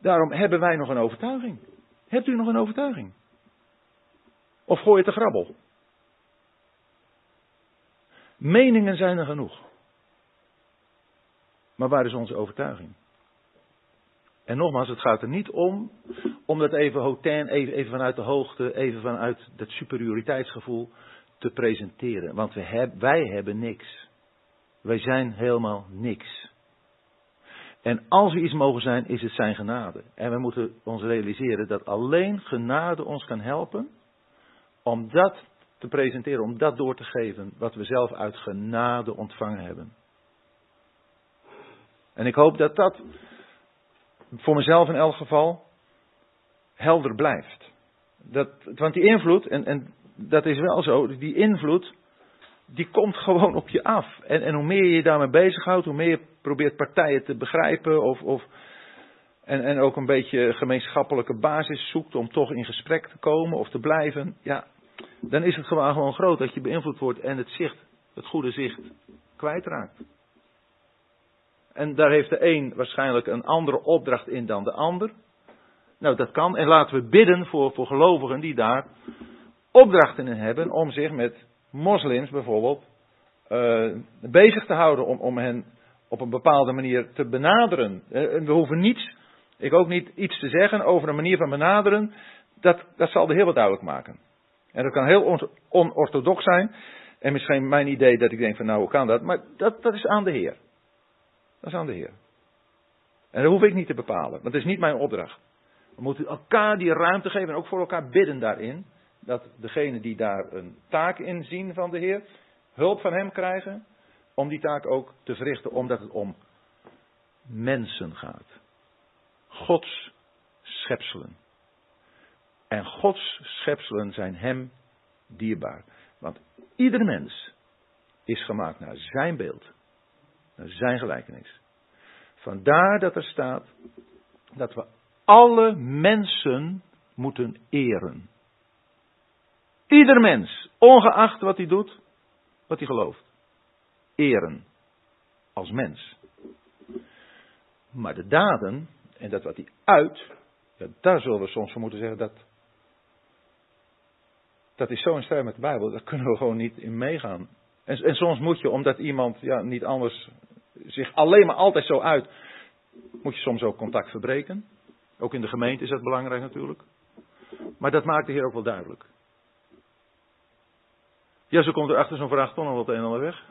Daarom hebben wij nog een overtuiging. Hebt u nog een overtuiging? Of gooi je te grabbel? Meningen zijn er genoeg. Maar waar is onze overtuiging? En nogmaals, het gaat er niet om om dat even hotain, even, even vanuit de hoogte, even vanuit dat superioriteitsgevoel te presenteren. Want we heb, wij hebben niks. Wij zijn helemaal niks. En als we iets mogen zijn, is het zijn genade. En we moeten ons realiseren dat alleen genade ons kan helpen om dat te presenteren, om dat door te geven wat we zelf uit genade ontvangen hebben. En ik hoop dat dat voor mezelf in elk geval helder blijft. Dat, want die invloed, en, en dat is wel zo, die invloed, die komt gewoon op je af. En, en hoe meer je je daarmee bezighoudt, hoe meer je probeert partijen te begrijpen of, of en, en ook een beetje gemeenschappelijke basis zoekt om toch in gesprek te komen of te blijven, ja, dan is het gewoon, gewoon groot dat je beïnvloed wordt en het zicht, het goede zicht, kwijtraakt. En daar heeft de een waarschijnlijk een andere opdracht in dan de ander. Nou, dat kan. En laten we bidden voor, voor gelovigen die daar opdrachten in hebben om zich met moslims bijvoorbeeld uh, bezig te houden. Om, om hen op een bepaalde manier te benaderen. Uh, we hoeven niets, ik ook niet iets te zeggen over een manier van benaderen. Dat, dat zal de Heer wat duidelijk maken. En dat kan heel onorthodox zijn. En misschien mijn idee dat ik denk van nou hoe kan dat. Maar dat, dat is aan de Heer. Dat is aan de Heer. En dat hoef ik niet te bepalen, want dat is niet mijn opdracht. We moeten elkaar die ruimte geven en ook voor elkaar bidden daarin. Dat degene die daar een taak in zien van de Heer, hulp van Hem krijgen om die taak ook te verrichten, omdat het om mensen gaat. Gods schepselen. En Gods schepselen zijn Hem dierbaar. Want ieder mens is gemaakt naar Zijn beeld zijn gelijkenis. Vandaar dat er staat dat we alle mensen moeten eren. Ieder mens, ongeacht wat hij doet, wat hij gelooft. Eren. Als mens. Maar de daden en dat wat hij uit, daar zullen we soms voor moeten zeggen dat. Dat is zo in strijd met de Bijbel, daar kunnen we gewoon niet in meegaan. En, en soms moet je, omdat iemand ja, niet anders zich alleen maar altijd zo uit, moet je soms ook contact verbreken. Ook in de gemeente is dat belangrijk natuurlijk. Maar dat maakt de Heer ook wel duidelijk. Ja, zo komt er achter zo'n vraag toch nog wat een en ander weg.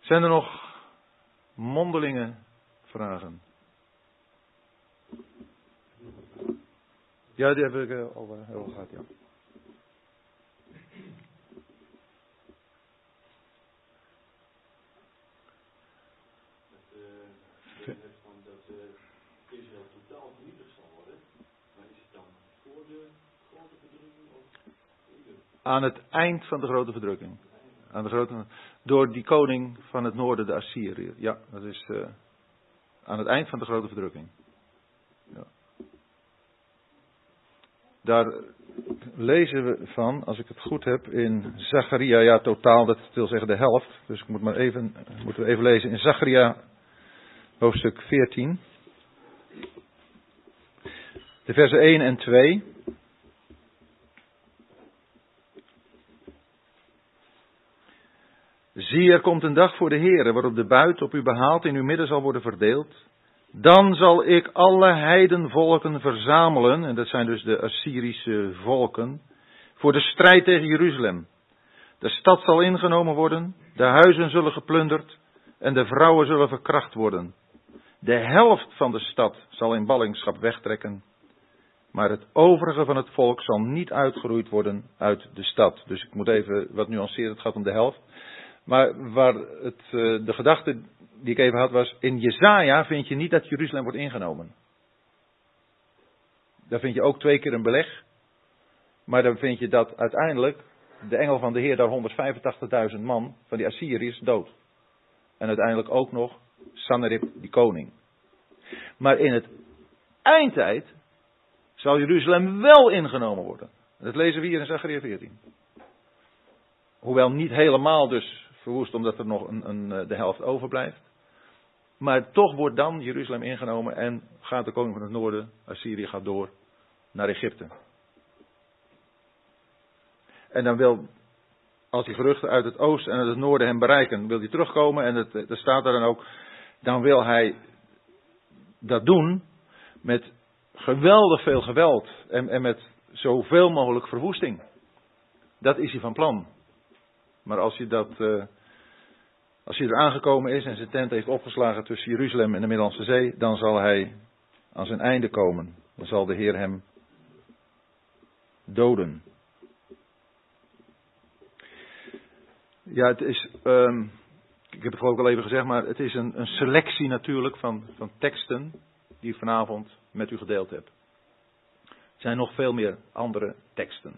Zijn er nog mondelinge vragen? Ja, die heb ik eh, al eh, heel gehad, ja. Aan het eind van de grote verdrukking. Aan de grote, door die koning van het noorden, de Assyrië. Ja, dat is. Uh, aan het eind van de grote verdrukking. Ja. Daar lezen we van, als ik het goed heb, in Zacharia, ja totaal, dat wil zeggen de helft. Dus ik moet maar even, moeten we even lezen in Zacharia, hoofdstuk 14. De versen 1 en 2. Zie, er komt een dag voor de Heer, waarop de buit op u behaald in uw midden zal worden verdeeld. Dan zal ik alle heidenvolken verzamelen, en dat zijn dus de Assyrische volken, voor de strijd tegen Jeruzalem. De stad zal ingenomen worden, de huizen zullen geplunderd en de vrouwen zullen verkracht worden. De helft van de stad zal in ballingschap wegtrekken, maar het overige van het volk zal niet uitgeroeid worden uit de stad. Dus ik moet even wat nuanceren, het gaat om de helft. Maar waar het, eh, de gedachte die ik even had was, in Jezaja vind je niet dat Jeruzalem wordt ingenomen. Daar vind je ook twee keer een beleg. Maar dan vind je dat uiteindelijk de engel van de Heer daar 185.000 man van die Assyriërs dood. En uiteindelijk ook nog Sanherib, die koning. Maar in het eindtijd zal Jeruzalem wel ingenomen worden. Dat lezen we hier in Zachariah 14. Hoewel niet helemaal dus verwoest omdat er nog een, een, eh, de helft overblijft. Maar toch wordt dan Jeruzalem ingenomen en gaat de koning van het noorden, Assyrië, gaat door naar Egypte. En dan wil, als die geruchten uit het oosten en uit het noorden hem bereiken, wil hij terugkomen. En het, er staat er dan ook, dan wil hij dat doen met geweldig veel geweld en, en met zoveel mogelijk verwoesting. Dat is hij van plan. Maar als je dat, uh, als hij er aangekomen is en zijn tent heeft opgeslagen tussen Jeruzalem en de Middellandse Zee, dan zal hij aan zijn einde komen. Dan zal de Heer hem doden. Ja, het is, um, ik heb het ik al even gezegd, maar het is een, een selectie natuurlijk van, van teksten die ik vanavond met u gedeeld heb. Er zijn nog veel meer andere teksten.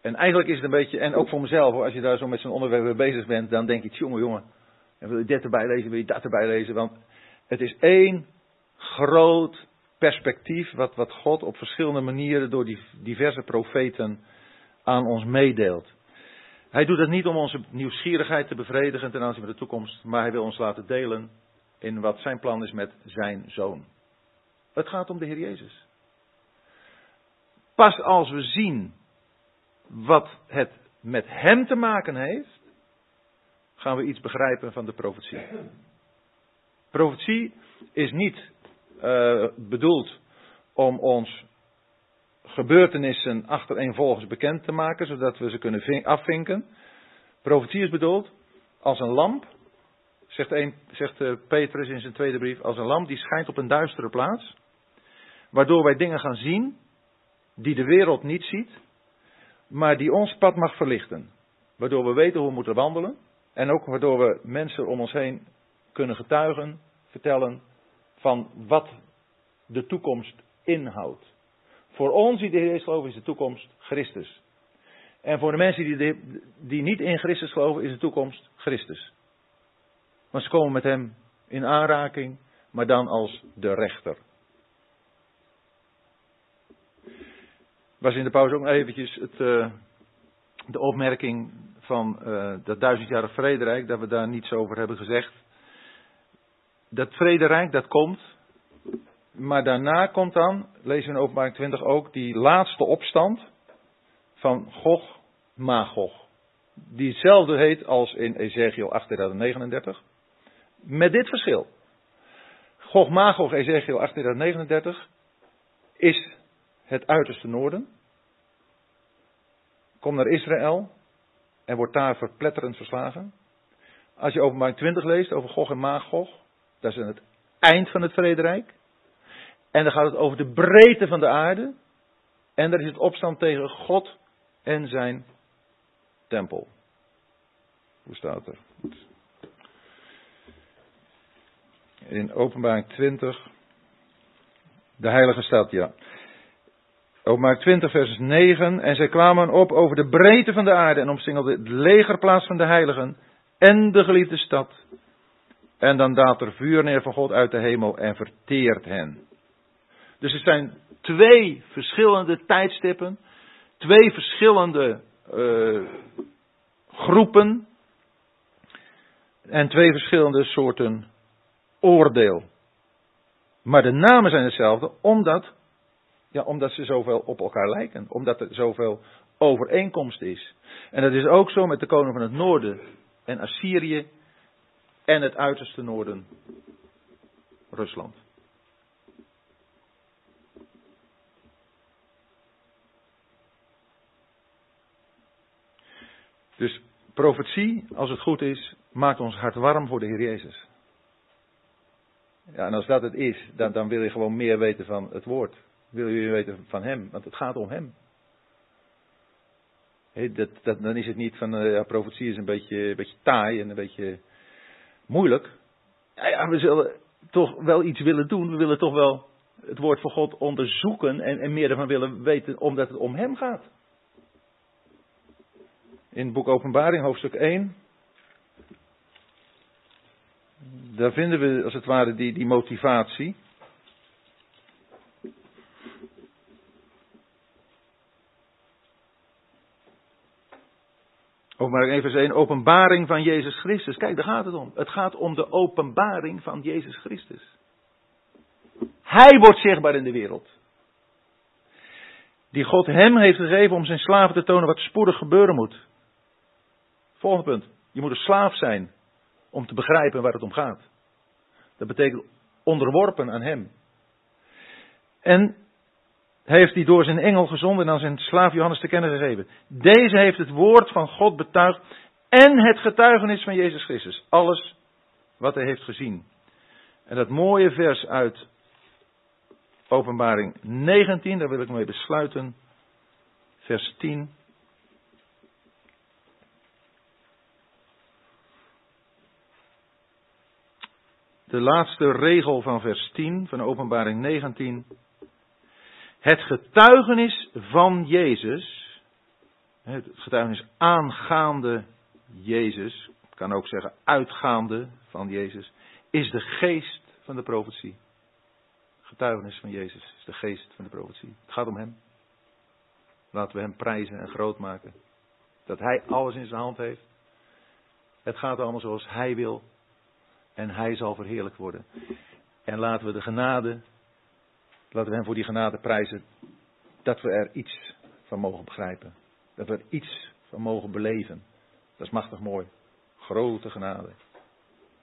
En eigenlijk is het een beetje, en ook voor mezelf, als je daar zo met zo'n onderwerp bezig bent, dan denk ik, jongen, jongen, en wil je dit erbij lezen, wil je dat erbij lezen, want het is één groot perspectief wat, wat God op verschillende manieren door die diverse profeten aan ons meedeelt. Hij doet het niet om onze nieuwsgierigheid te bevredigen ten aanzien van de toekomst, maar hij wil ons laten delen in wat zijn plan is met zijn zoon. Het gaat om de Heer Jezus. Pas als we zien wat het met hem te maken heeft, gaan we iets begrijpen van de profetie. Profetie is niet uh, bedoeld om ons gebeurtenissen achtereenvolgens bekend te maken, zodat we ze kunnen afvinken. Profetie is bedoeld als een lamp, zegt, een, zegt uh, Petrus in zijn tweede brief, als een lamp die schijnt op een duistere plaats, waardoor wij dingen gaan zien die de wereld niet ziet, maar die ons pad mag verlichten. Waardoor we weten hoe we moeten wandelen. En ook waardoor we mensen om ons heen kunnen getuigen, vertellen van wat de toekomst inhoudt. Voor ons die de Heer geloven is de toekomst Christus. En voor de mensen die, die niet in Christus geloven is de toekomst Christus. Want ze komen met Hem in aanraking, maar dan als de rechter. Was in de pauze ook nog eventjes het, uh, de opmerking van uh, dat duizendjarig vrederijk, dat we daar niets over hebben gezegd. Dat vrederijk, dat komt. Maar daarna komt dan, lezen we in openbaring 20 ook, die laatste opstand van Gog, Magog. Die hetzelfde heet als in Ezekiel 839. Met dit verschil. Gog, Magog, Ezekiel 839 is het uiterste noorden. Kom naar Israël en wordt daar verpletterend verslagen. Als je openbaring 20 leest over Gog en Magog, dat is het eind van het vrederijk. En dan gaat het over de breedte van de aarde. En daar is het opstand tegen God en zijn tempel. Hoe staat er? In openbaring 20. De heilige stad, ja. Openbaar 20, vers 9. En zij kwamen op over de breedte van de aarde en omsingelden de legerplaats van de heiligen en de geliefde stad. En dan daalt er vuur neer van God uit de hemel en verteert hen. Dus het zijn twee verschillende tijdstippen, twee verschillende uh, groepen en twee verschillende soorten oordeel. Maar de namen zijn hetzelfde, omdat, ja, omdat ze zoveel op elkaar lijken. Omdat er zoveel overeenkomst is. En dat is ook zo met de koning van het noorden en Assyrië en het uiterste noorden, Rusland. Dus profetie, als het goed is, maakt ons hart warm voor de Heer Jezus. Ja, en als dat het is, dan, dan wil je gewoon meer weten van het woord. Wil je weten van Hem, want het gaat om Hem. dat, dat, dan is het niet van, uh, ja, profetie is een beetje, een beetje taai en een beetje moeilijk. Ja, ja, we zullen toch wel iets willen doen. We willen toch wel het woord van God onderzoeken en, en meer ervan willen weten, omdat het om Hem gaat. In het boek Openbaring, hoofdstuk 1, daar vinden we als het ware die, die motivatie. Openbaring 1 vers 1, openbaring van Jezus Christus. Kijk, daar gaat het om. Het gaat om de openbaring van Jezus Christus. Hij wordt zichtbaar in de wereld. Die God hem heeft gegeven om zijn slaven te tonen wat spoedig gebeuren moet. Volgende punt. Je moet een slaaf zijn om te begrijpen waar het om gaat. Dat betekent onderworpen aan hem. En heeft hij door zijn engel gezonden en aan zijn slaaf Johannes te kennen gegeven. Deze heeft het woord van God betuigd en het getuigenis van Jezus Christus. Alles wat hij heeft gezien. En dat mooie vers uit Openbaring 19, daar wil ik mee besluiten. Vers 10. de laatste regel van vers 10 van Openbaring 19. Het getuigenis van Jezus, het getuigenis aangaande Jezus, kan ook zeggen uitgaande van Jezus, is de geest van de profetie. Getuigenis van Jezus is de geest van de profetie. Het gaat om Hem. Laten we Hem prijzen en groot maken. Dat Hij alles in zijn hand heeft. Het gaat allemaal zoals Hij wil en hij zal verheerlijk worden. En laten we de genade, laten we hem voor die genade prijzen, dat we er iets van mogen begrijpen. Dat we er iets van mogen beleven. Dat is machtig mooi. Grote genade.